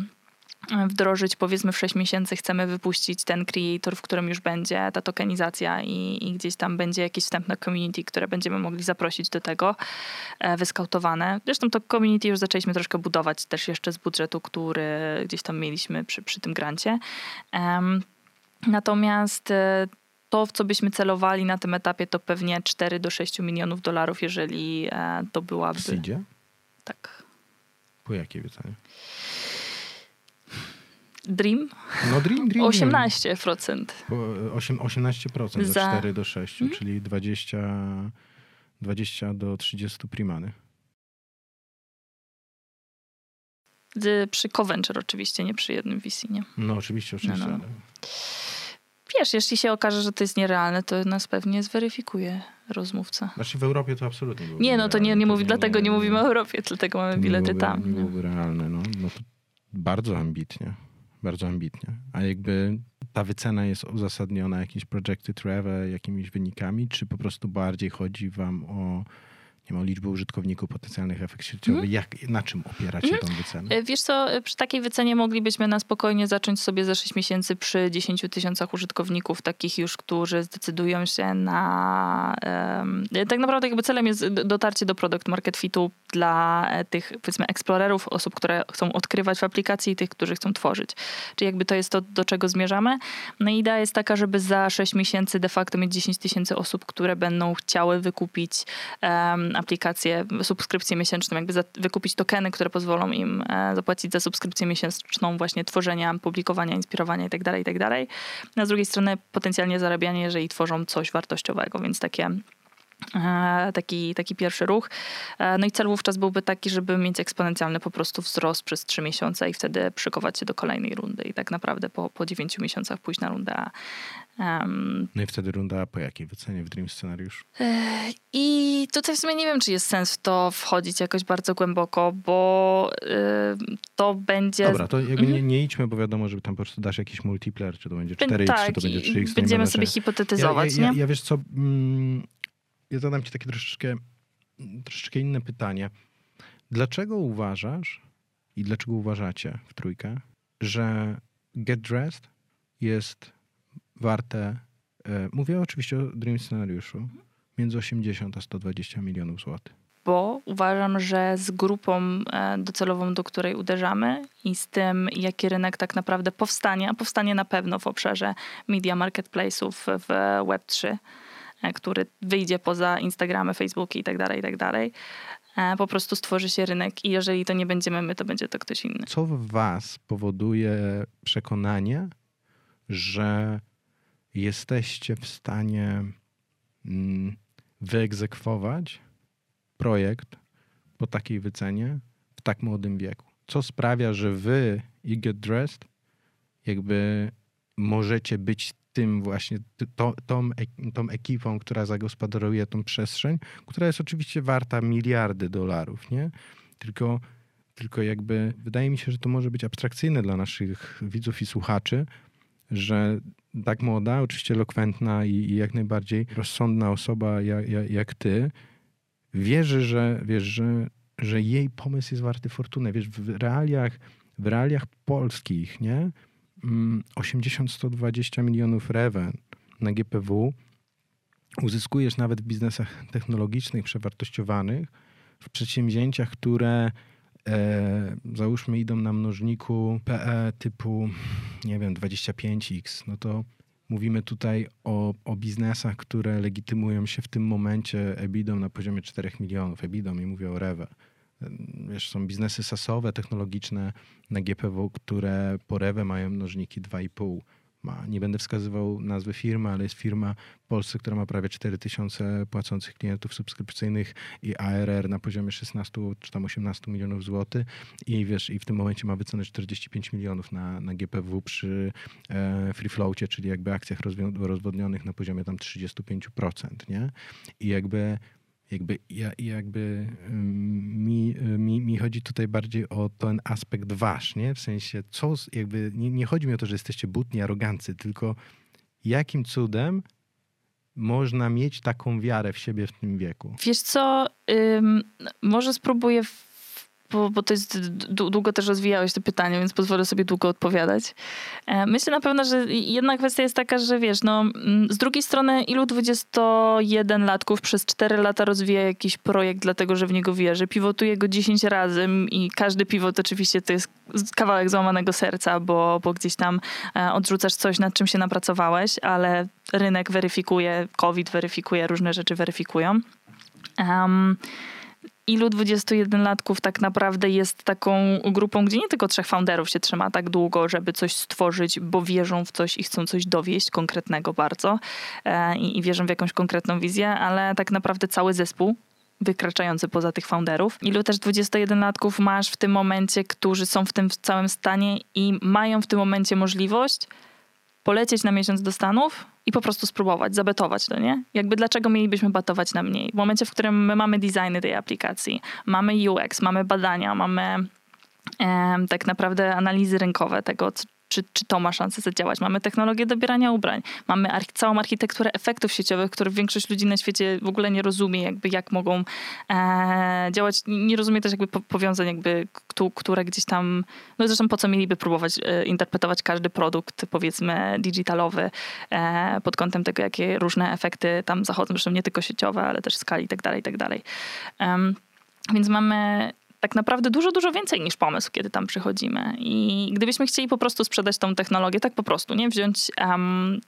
wdrożyć, powiedzmy w 6 miesięcy chcemy wypuścić ten creator, w którym już będzie ta tokenizacja i, i, gdzieś tam będzie jakieś wstępne community, które będziemy mogli zaprosić do tego, e, wyskautowane. Zresztą to community już zaczęliśmy troszkę budować też jeszcze z budżetu, który gdzieś tam mieliśmy przy, przy tym grancie. Um, natomiast e, to, w co byśmy celowali na tym etapie, to pewnie 4 do 6 milionów dolarów, jeżeli e, to byłaby... W Tak. Po jakiej wycenie? Dream? No Dream, Dream. 18%. 8, 18% Za... 4 do 6, hmm? czyli 20, 20 do 30 primany. Przy Coventure oczywiście, nie przy jednym VC, nie? No oczywiście, oczywiście. No, no. Wiesz, jeśli się okaże, że to jest nierealne, to nas pewnie zweryfikuje rozmówca. Znaczy w Europie to absolutnie nie Nie, no to nie, nie mówi, dlatego nie, nie, mówimy o Europie, dlatego mamy bilety byłoby, tam. Nie byłoby realne, no. no to bardzo ambitnie bardzo ambitnie. A jakby ta wycena jest uzasadniona jakimś projected revenue, jakimiś wynikami, czy po prostu bardziej chodzi wam o nie ma liczby użytkowników, potencjalnych efekt sieciowy. Mm. Jak, na czym opieracie mm. tą wycenę? E, wiesz co, e, przy takiej wycenie moglibyśmy na spokojnie zacząć sobie za 6 miesięcy przy 10 tysiącach użytkowników, takich już, którzy zdecydują się na... Um, tak naprawdę jakby celem jest dotarcie do produkt market fitu dla tych powiedzmy eksplorerów, osób, które chcą odkrywać w aplikacji i tych, którzy chcą tworzyć. Czyli jakby to jest to, do czego zmierzamy. No i idea jest taka, żeby za 6 miesięcy de facto mieć 10 tysięcy osób, które będą chciały wykupić um, aplikację, subskrypcję miesięczną, jakby wykupić tokeny, które pozwolą im e, zapłacić za subskrypcję miesięczną właśnie tworzenia, publikowania, inspirowania itd., itd. A z drugiej strony potencjalnie zarabianie, jeżeli tworzą coś wartościowego, więc takie e, taki, taki pierwszy ruch. E, no i cel wówczas byłby taki, żeby mieć eksponencjalny po prostu wzrost przez trzy miesiące i wtedy szykować się do kolejnej rundy i tak naprawdę po, po 9 miesiącach pójść na rundę Um, no i wtedy runda po jakiej wycenie w Dream Scenariusz? I tutaj w sumie nie wiem, czy jest sens w to wchodzić jakoś bardzo głęboko, bo to będzie... Dobra, to jakby nie, nie idźmy, bo wiadomo, że tam po prostu dasz jakiś multiplayer, czy to będzie 4x, tak, czy to będzie 3x. Będziemy sobie hipotetyzować, ja, ja, nie? Ja, wiesz co, mm, ja zadam ci takie troszeczkę, troszeczkę inne pytanie. Dlaczego uważasz i dlaczego uważacie w trójkę, że Get Dressed jest warte, e, mówię oczywiście o Dream Scenariuszu, między 80 a 120 milionów złotych. Bo uważam, że z grupą e, docelową, do której uderzamy i z tym, jaki rynek tak naprawdę powstanie, a powstanie na pewno w obszarze media marketplace'ów w Web3, e, który wyjdzie poza Instagramy, Facebooki itd., tak itd., tak po prostu stworzy się rynek i jeżeli to nie będziemy my, to będzie to ktoś inny. Co w was powoduje przekonanie, że jesteście w stanie mm, wyegzekwować projekt po takiej wycenie w tak młodym wieku? Co sprawia, że wy i Get Dressed jakby możecie być tym właśnie, to, tą, tą ekipą, która zagospodaruje tą przestrzeń, która jest oczywiście warta miliardy dolarów, nie? Tylko, tylko jakby wydaje mi się, że to może być abstrakcyjne dla naszych widzów i słuchaczy, że tak młoda, oczywiście elokwentna i, i jak najbardziej rozsądna osoba jak, jak, jak ty, wierzy, że, wiesz, że, że jej pomysł jest warty fortuny. Wiesz, w realiach, w realiach polskich, nie? 80-120 mm, milionów rewen na GPW uzyskujesz nawet w biznesach technologicznych przewartościowanych, w przedsięwzięciach, które e, załóżmy idą na mnożniku PE typu, nie wiem, 25x, no to mówimy tutaj o, o biznesach, które legitymują się w tym momencie EBIDą na poziomie 4 milionów. EBIDą i mówię o REWE. Wiesz, są biznesy sasowe, technologiczne na GPW, które po REWE mają mnożniki 2,5 ma, nie będę wskazywał nazwy firmy, ale jest firma w Polsce, która ma prawie 4000 płacących klientów subskrypcyjnych i ARR na poziomie 16 czy tam 18 milionów złotych i wiesz, i w tym momencie ma wycenę 45 milionów na, na GPW przy e, free floatie, czyli jakby akcjach rozwodnionych na poziomie tam 35%, nie? I jakby jakby, ja, jakby mi, mi, mi chodzi tutaj bardziej o ten aspekt wasz, nie? W sensie, co, jakby, nie, nie chodzi mi o to, że jesteście butni, arogancy, tylko jakim cudem można mieć taką wiarę w siebie w tym wieku? Wiesz co, ym, może spróbuję bo, bo to jest, długo też rozwijałeś to pytanie, więc pozwolę sobie długo odpowiadać. E, myślę na pewno, że jedna kwestia jest taka, że wiesz, no, mm, z drugiej strony ilu 21-latków przez 4 lata rozwija jakiś projekt, dlatego że w niego wierzy, pivotuje go 10 razy i każdy pivot oczywiście to jest kawałek złamanego serca, bo, bo gdzieś tam e, odrzucasz coś, nad czym się napracowałeś, ale rynek weryfikuje, COVID weryfikuje, różne rzeczy weryfikują. Um, ilu 21-latków tak naprawdę jest taką grupą, gdzie nie tylko trzech founderów się trzyma tak długo, żeby coś stworzyć, bo wierzą w coś i chcą coś dowieść konkretnego bardzo e, i, wierzą w jakąś konkretną wizję, ale tak naprawdę cały zespół wykraczający poza tych founderów. Ilu też 21-latków masz w tym momencie, którzy są w tym całym stanie i mają w tym momencie możliwość polecieć na miesiąc do Stanów i po prostu spróbować, zabetować to, nie? Jakby dlaczego mielibyśmy batować na mniej? W momencie, w którym my mamy designy tej aplikacji, mamy UX, mamy badania, mamy tak naprawdę analizy rynkowe tego, czy, czy to ma szansę zadziałać. Mamy technologię dobierania ubrań, mamy arch całą architekturę efektów sieciowych, które większość ludzi na świecie w ogóle nie rozumie, jakby jak mogą e, działać. Nie rozumie też jakby powiązań, jakby, które gdzieś tam, no zresztą po co mieliby próbować e, interpretować każdy produkt, powiedzmy, digitalowy e, pod kątem tego, jakie różne efekty tam zachodzą, zresztą nie tylko sieciowe, ale też skali i tak dalej, i tak dalej. Więc mamy tak naprawdę dużo, dużo więcej niż pomysł, kiedy tam przychodzimy. I gdybyśmy chcieli po prostu sprzedać tą technologię, tak po prostu, nie wziąć um,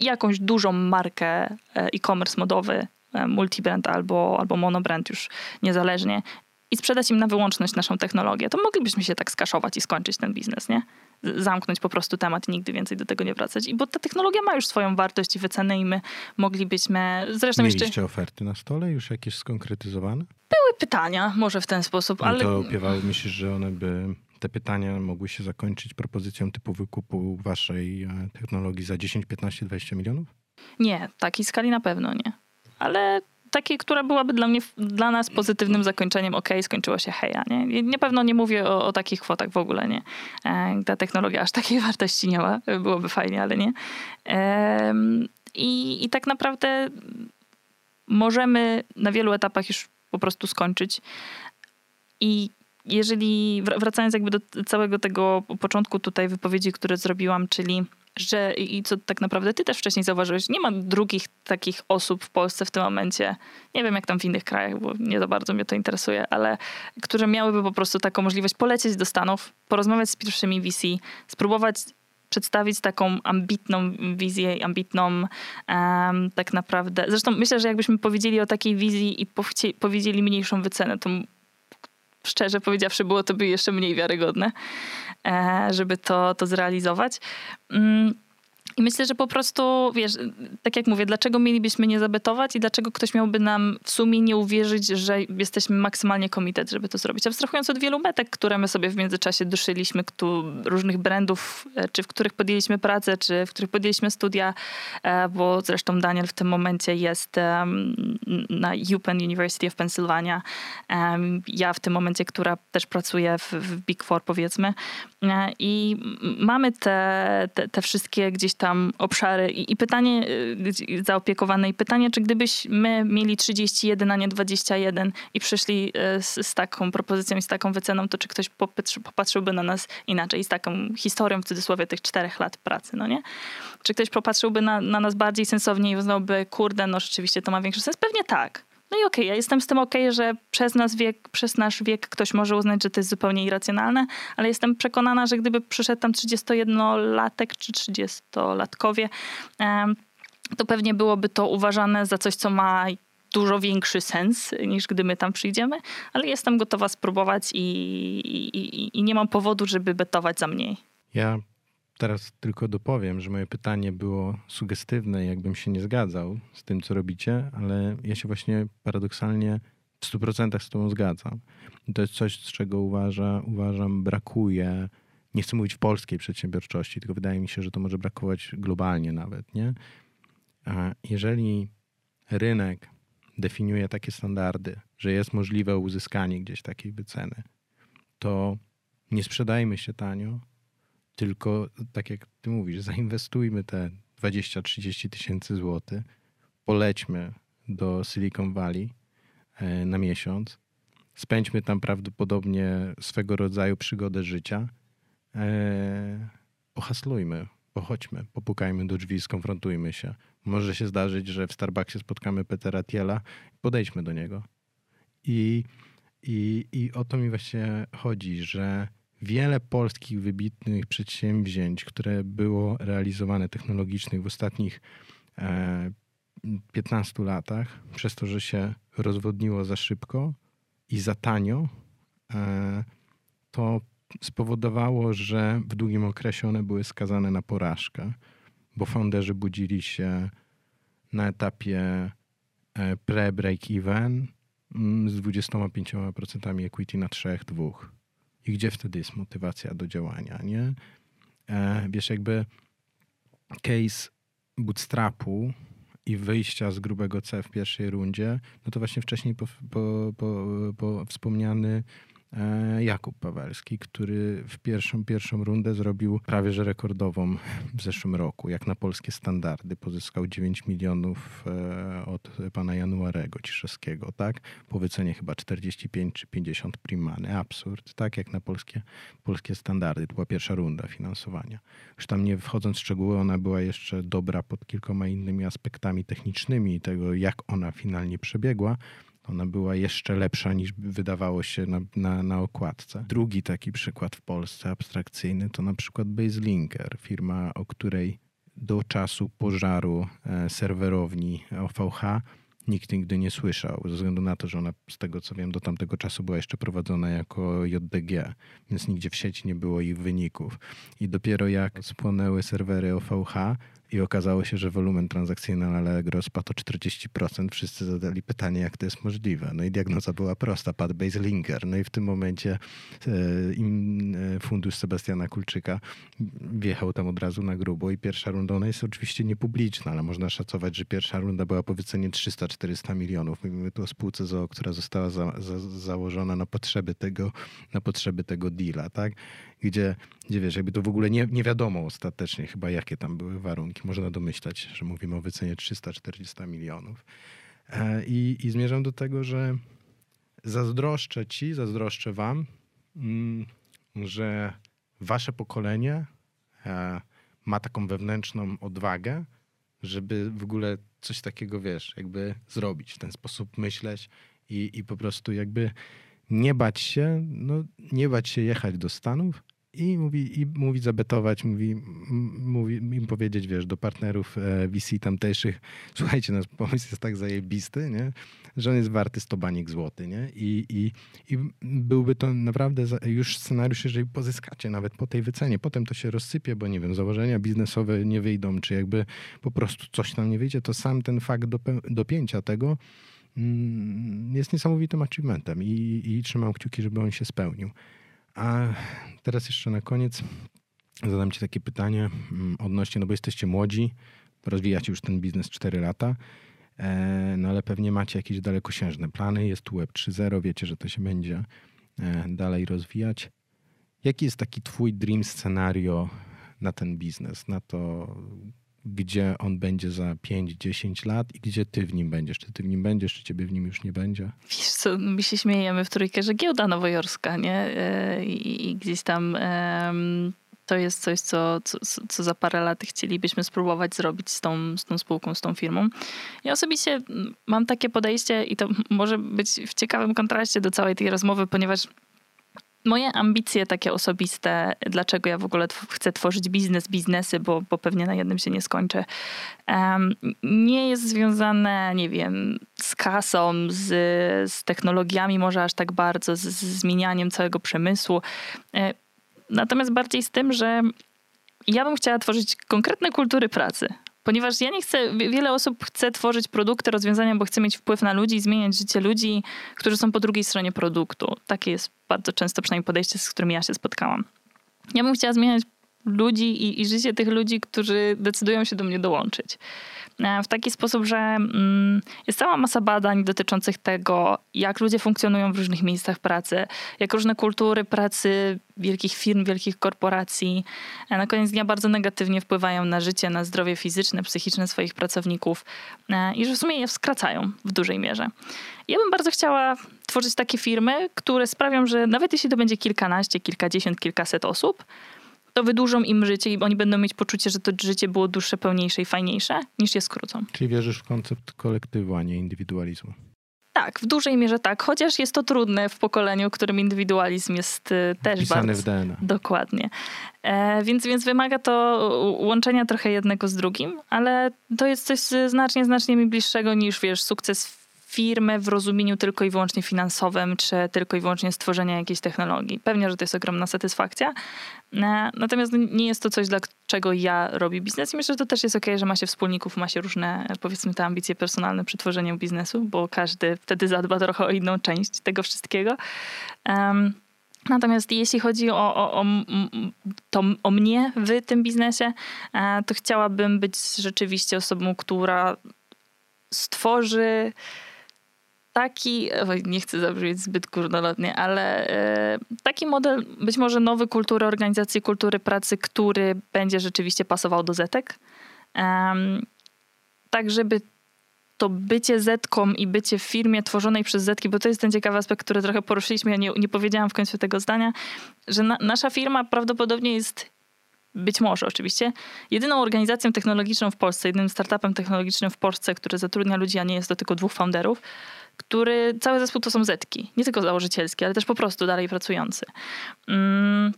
jakąś dużą markę e, e-commerce modowy, e, multibrand albo, albo monobrand już niezależnie i sprzedać im na wyłączność naszą technologię, to moglibyśmy się tak skaszować i skończyć ten biznes, nie? zamknąć po prostu temat i nigdy więcej do tego nie wracać. I bo ta technologia ma już swoją wartość i wycenę i my moglibyśmy... Zresztą Mieliście jeszcze... oferty na stole już jakieś skonkretyzowane? Pytania, może w ten sposób, no ale... to opiewały, myślisz, że one by te pytania mogły się zakończyć propozycją typu wykupu waszej e, technologii za 10, 15, 20 milionów? Nie, takiej skali na pewno nie. Ale takiej, która byłaby dla mnie, dla nas pozytywnym zakończeniem, ok, skończyło się heja, nie? Nie pewno nie mówię o, o takich kwotach w ogóle, nie? E, ta technologia aż takiej (laughs) wartości nie ma, byłoby fajnie, ale nie. I, I tak naprawdę możemy na wielu etapach już po prostu skończyć. I jeżeli, wracając jakby do całego tego początku tutaj wypowiedzi, które zrobiłam, czyli że i co tak naprawdę ty też wcześniej zauważyłeś, nie ma drugich takich osób w Polsce w tym momencie, nie wiem jak tam w innych krajach, bo nie za bardzo mnie to interesuje, ale które miałyby po prostu taką możliwość polecieć do Stanów, porozmawiać z pierwszymi VC, spróbować przedstawić taką ambitną wizję, ambitną um, tak naprawdę. Zresztą myślę, że jakbyśmy powiedzieli o takiej wizji i powiedzieli mniejszą wycenę, to szczerze powiedziawszy, było to by jeszcze mniej wiarygodne, e, żeby to, to zrealizować. I myślę, że po prostu, wiesz, tak jak mówię, dlaczego mielibyśmy nie zabetować i dlaczego ktoś miałby nam w sumie nie uwierzyć, że jesteśmy maksymalnie komitet, żeby to zrobić. Abstrahując od wielu metek, które my sobie w międzyczasie duszyliśmy, różnych brandów, e, czy w których podjęliśmy pracę, czy w których podjęliśmy studia, e, bo zresztą Daniel w tym momencie jest na UPenn University of Pennsylvania. Ja w tym momencie, która też pracuje w, w Big Four powiedzmy. E, I mamy te, te, te wszystkie gdzieś tam obszary i, i pytanie y, zaopiekowane i pytanie, czy gdybyśmy mieli 31, a nie 21 i przyszli y, z, z taką propozycją i z taką wyceną, to czy ktoś popatrzy, popatrzyłby na nas inaczej, z taką historią w cudzysłowie tych czterech lat pracy, no nie? Czy ktoś popatrzyłby na, na nas bardziej sensownie i uznałby, kurde, no rzeczywiście to ma większy sens? Pewnie tak. No i okej, okay, ja jestem z tym okej, okay, że przez, nas wiek, przez nasz wiek ktoś może uznać, że to jest zupełnie irracjonalne, ale jestem przekonana, że gdyby przyszedł tam 31-latek czy 30-latkowie, to pewnie byłoby to uważane za coś, co ma dużo większy sens niż gdy my tam przyjdziemy, ale jestem gotowa spróbować i, i, i, nie mam powodu, żeby betować za mniej. Ja teraz tylko dopowiem, że moje pytanie było sugestywne, jakbym się nie zgadzał z tym, co robicie, ale ja się właśnie paradoksalnie w 100% z Tobą zgadzam. I to jest coś, z czego uważa, uważam brakuje. Nie chcę mówić w polskiej przedsiębiorczości, tylko wydaje mi się, że to może brakować globalnie nawet. Nie? Jeżeli rynek definiuje takie standardy, że jest możliwe uzyskanie gdzieś takiej wyceny, to nie sprzedajmy się tanio, tylko tak jak ty mówisz, zainwestujmy te 20-30 tysięcy złotych, polećmy do Silicon Valley e, na miesiąc, spędźmy tam prawdopodobnie swego rodzaju przygodę życia, e, pohaslujmy, pochodźmy, popukajmy do drzwi, skonfrontujmy się. Może się zdarzyć, że w Starbucksie spotkamy Petera Tiela, podejdźmy do niego. I, i, I o to mi właśnie chodzi, że wiele polskich wybitnych przedsięwzięć, które było realizowane technologicznych w ostatnich 15 e, latach, przez to, że się rozwodniło za szybko i za tanio, e, to spowodowało, że w długim okresie one były skazane na porażkę, bo founderzy budzili się na etapie e, pre-break-even mm, z 25% equity na 3-2 i gdzie wtedy jest motywacja do działania, nie? E, wiesz, jakby case bootstrapu i wyjścia z grubego C w pierwszej rundzie, no to właśnie wcześniej po, po, po, po wspomniany Jakub Pawelski, który w pierwszą, pierwszą rundę zrobił prawie że rekordową w zeszłym roku, jak na polskie standardy. Pozyskał 9 milionów e, od pana Januarego Ciszewskiego, tak? Po wycenie chyba 45 czy 50 primany. Absurd, tak? Jak na polskie, polskie standardy. To była pierwsza runda finansowania. Już tam nie wchodząc w szczegóły, ona była jeszcze dobra pod kilkoma innymi aspektami technicznymi tego, jak ona finalnie przebiegła, ona była jeszcze lepsza niż wydawało się na, na, na okładce. Drugi taki przykład w Polsce abstrakcyjny to na przykład Baselinker, firma, o której do czasu pożaru e, serwerowni OVH nikt nigdy nie słyszał, ze względu na to, że ona z tego co wiem do tamtego czasu była jeszcze prowadzona jako JDG, więc nigdzie w sieci nie było ich wyników. I dopiero jak spłonęły serwery OVH, i okazało się, że wolumen transakcyjny na Allegro spadł o 40%. Wszyscy zadali pytanie, jak to jest możliwe. No i diagnoza była prosta, padł base. No i w tym momencie e, im e, fundusz Sebastiana Kulczyka wjechał tam od razu na grubo i pierwsza runda, ona jest oczywiście niepubliczna, ale można szacować, że pierwsza runda była po wycenie 300-400 milionów. Mówimy tu o spółce ZOO, która została za, za, założona na potrzeby tego, na potrzeby tego deala, tak? Gdzie, gdzie wiesz, jakby to w ogóle nie, nie wiadomo ostatecznie chyba, jakie tam były warunki. Można domyślać, że mówimy o wycenie 340 milionów. E, I, I zmierzam do tego, że zazdroszczę ci, zazdroszczę wam, mm, że wasze pokolenie e, ma taką wewnętrzną odwagę, żeby w ogóle coś takiego, wiesz, jakby zrobić, w ten sposób myśleć i, i po prostu jakby nie bać się, no nie bać się jechać do Stanów, i mówi, i mówi zabetować, mówi, mówi im powiedzieć, wiesz, do partnerów e, VC tamtejszych, (laughs) słuchajcie, nasz pomysł jest tak zajebisty, nie? że on jest warty 100 banik złoty, nie? I, i, I byłby to naprawdę już scenariusz, jeżeli pozyskacie nawet po tej wycenie. Potem to się rozsypie, bo nie wiem, założenia biznesowe nie wyjdą, czy jakby po prostu coś tam nie wyjdzie, to sam ten fakt dopięcia tego mm, jest niesamowitym achievementem i, i trzymam kciuki, żeby on się spełnił. A teraz jeszcze na koniec zadam Ci takie pytanie mm, odnośnie, no bo jesteście młodzi, rozwijacie już ten biznes 4 lata, e, no ale pewnie macie jakieś dalekosiężne plany, jest tu Web 3.0, wiecie, że to się będzie e, dalej rozwijać. Jaki jest taki Twój dream scenario na ten biznes, na to, gdzie on będzie za 5-10 lat i gdzie ty w nim będziesz. Czy ty w nim będziesz, czy ciebie w nim już nie będzie? Wiesz co, my się śmiejemy w trójkę, że giełda nowojorska, nie? E, I, gdzieś tam to jest coś, co, co, co, za parę lat chcielibyśmy spróbować zrobić z tą, z tą spółką, z tą firmą. Ja osobiście mam takie podejście i to może być w ciekawym kontraście do całej tej rozmowy, ponieważ moje ambicje takie osobiste, dlaczego ja w ogóle chcę tworzyć biznes, biznesy, bo, bo pewnie na jednym się nie skończę, um, nie jest związane, nie wiem, z kasą, z, z technologiami, może aż tak bardzo, z, z zmienianiem całego przemysłu. E, natomiast bardziej z tym, że ja bym chciała tworzyć konkretne kultury pracy. Ponieważ ja nie chcę, wiele osób chce tworzyć produkty, rozwiązania, bo chce mieć wpływ na ludzi, zmieniać życie ludzi, którzy są po drugiej stronie produktu. Takie jest bardzo często przynajmniej podejście, z którym ja się spotkałam. Ja bym chciała zmieniać ludzi i, i życie tych ludzi, którzy decydują się do mnie dołączyć. E, w taki sposób, że mm, jest cała masa badań dotyczących tego, jak ludzie funkcjonują w różnych miejscach pracy, jak różne kultury pracy wielkich firm, wielkich korporacji e, na koniec dnia bardzo negatywnie wpływają na życie, na zdrowie fizyczne, psychiczne swoich pracowników e, i że w sumie je skracają w dużej mierze. Ja bym bardzo chciała tworzyć takie firmy, które sprawią, że nawet jeśli to będzie kilkanaście, kilkadziesiąt, kilkaset osób, to wydłużą im życie i oni będą mieć poczucie, że to życie było dłuższe, pełniejsze i fajniejsze, niż je skrócą. Czyli wierzysz w koncept kolektywu, a nie indywidualizmu? Tak, w dużej mierze tak, chociaż jest to trudne w pokoleniu, w którym indywidualizm jest y, też Pisany bardzo... w DNA. Dokładnie. E, więc, więc wymaga to łączenia trochę jednego z drugim, ale to jest coś znacznie, znacznie mi bliższego niż, wiesz, sukces firmę w rozumieniu tylko i wyłącznie finansowym, czy tylko i wyłącznie stworzenia jakiejś technologii. Pewnie, że to jest ogromna satysfakcja. E, natomiast nie jest to coś, dla czego ja robię biznes i myślę, że to też jest ok, że ma się wspólników, ma się różne, powiedzmy, te ambicje personalne przy tworzeniu biznesu, bo każdy wtedy zadba trochę o inną część tego wszystkiego. Um, Natomiast jeśli chodzi o, o, o, to, o mnie w tym biznesie, e, to chciałabym być rzeczywiście osobą, która stworzy taki, nie chcę zabrzmieć zbyt górnolotnie, ale e, taki model, być może nowy kultury organizacji, kultury pracy, który będzie rzeczywiście pasował do Zetek. Tak, żeby to bycie Zetką i bycie w firmie tworzonej przez Zetki, bo to jest ten ciekawy aspekt, który trochę poruszyliśmy, ja nie, nie powiedziałam w końcu tego zdania, że na, nasza firma prawdopodobnie jest być może oczywiście, jedyną organizacją technologiczną w Polsce, jedynym startupem technologicznym w Polsce, który zatrudnia ludzi, a nie jest to tylko dwóch founderów, który cały zespół to są zetki. Nie tylko założycielskie, ale też po prostu dalej pracujący. Mm.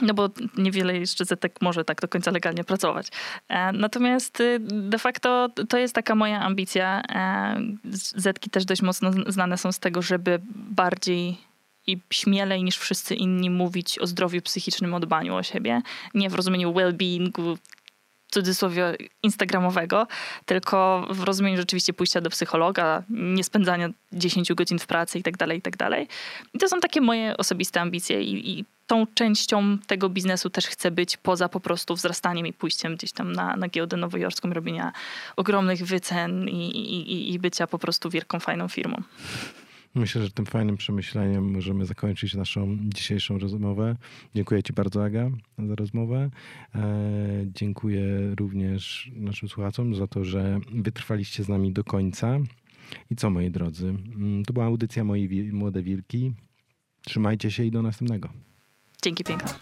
No bo niewiele jeszcze zetek może tak do końca legalnie pracować. E, natomiast y, de facto to jest taka moja ambicja. E, zetki też dość mocno znane są z tego, żeby bardziej i śmielej niż wszyscy inni mówić o zdrowiu psychicznym, o dbaniu o siebie. Nie w rozumieniu well-beingu cudzysłowie instagramowego, tylko w rozumieniu rzeczywiście pójścia do psychologa, nie spędzania 10 godzin w pracy i tak dalej, i tak. I to są takie moje osobiste ambicje i, i tą częścią tego biznesu też chcę być poza po prostu wzrastaniem i pójściem gdzieś tam na, na giełdę nowojorską, robienia ogromnych wycen i, i, i bycia po prostu wielką, fajną firmą. Myślę, że tym fajnym przemyśleniem możemy zakończyć naszą dzisiejszą rozmowę. Dziękuję Ci bardzo, Aga, za rozmowę. E, dziękuję również naszym słuchaczom za to, że wytrwaliście z nami do końca. I co, moi drodzy? Mm, to była audycja Mojej Młode Wilki. Trzymajcie się i do następnego. Dzięki piękne.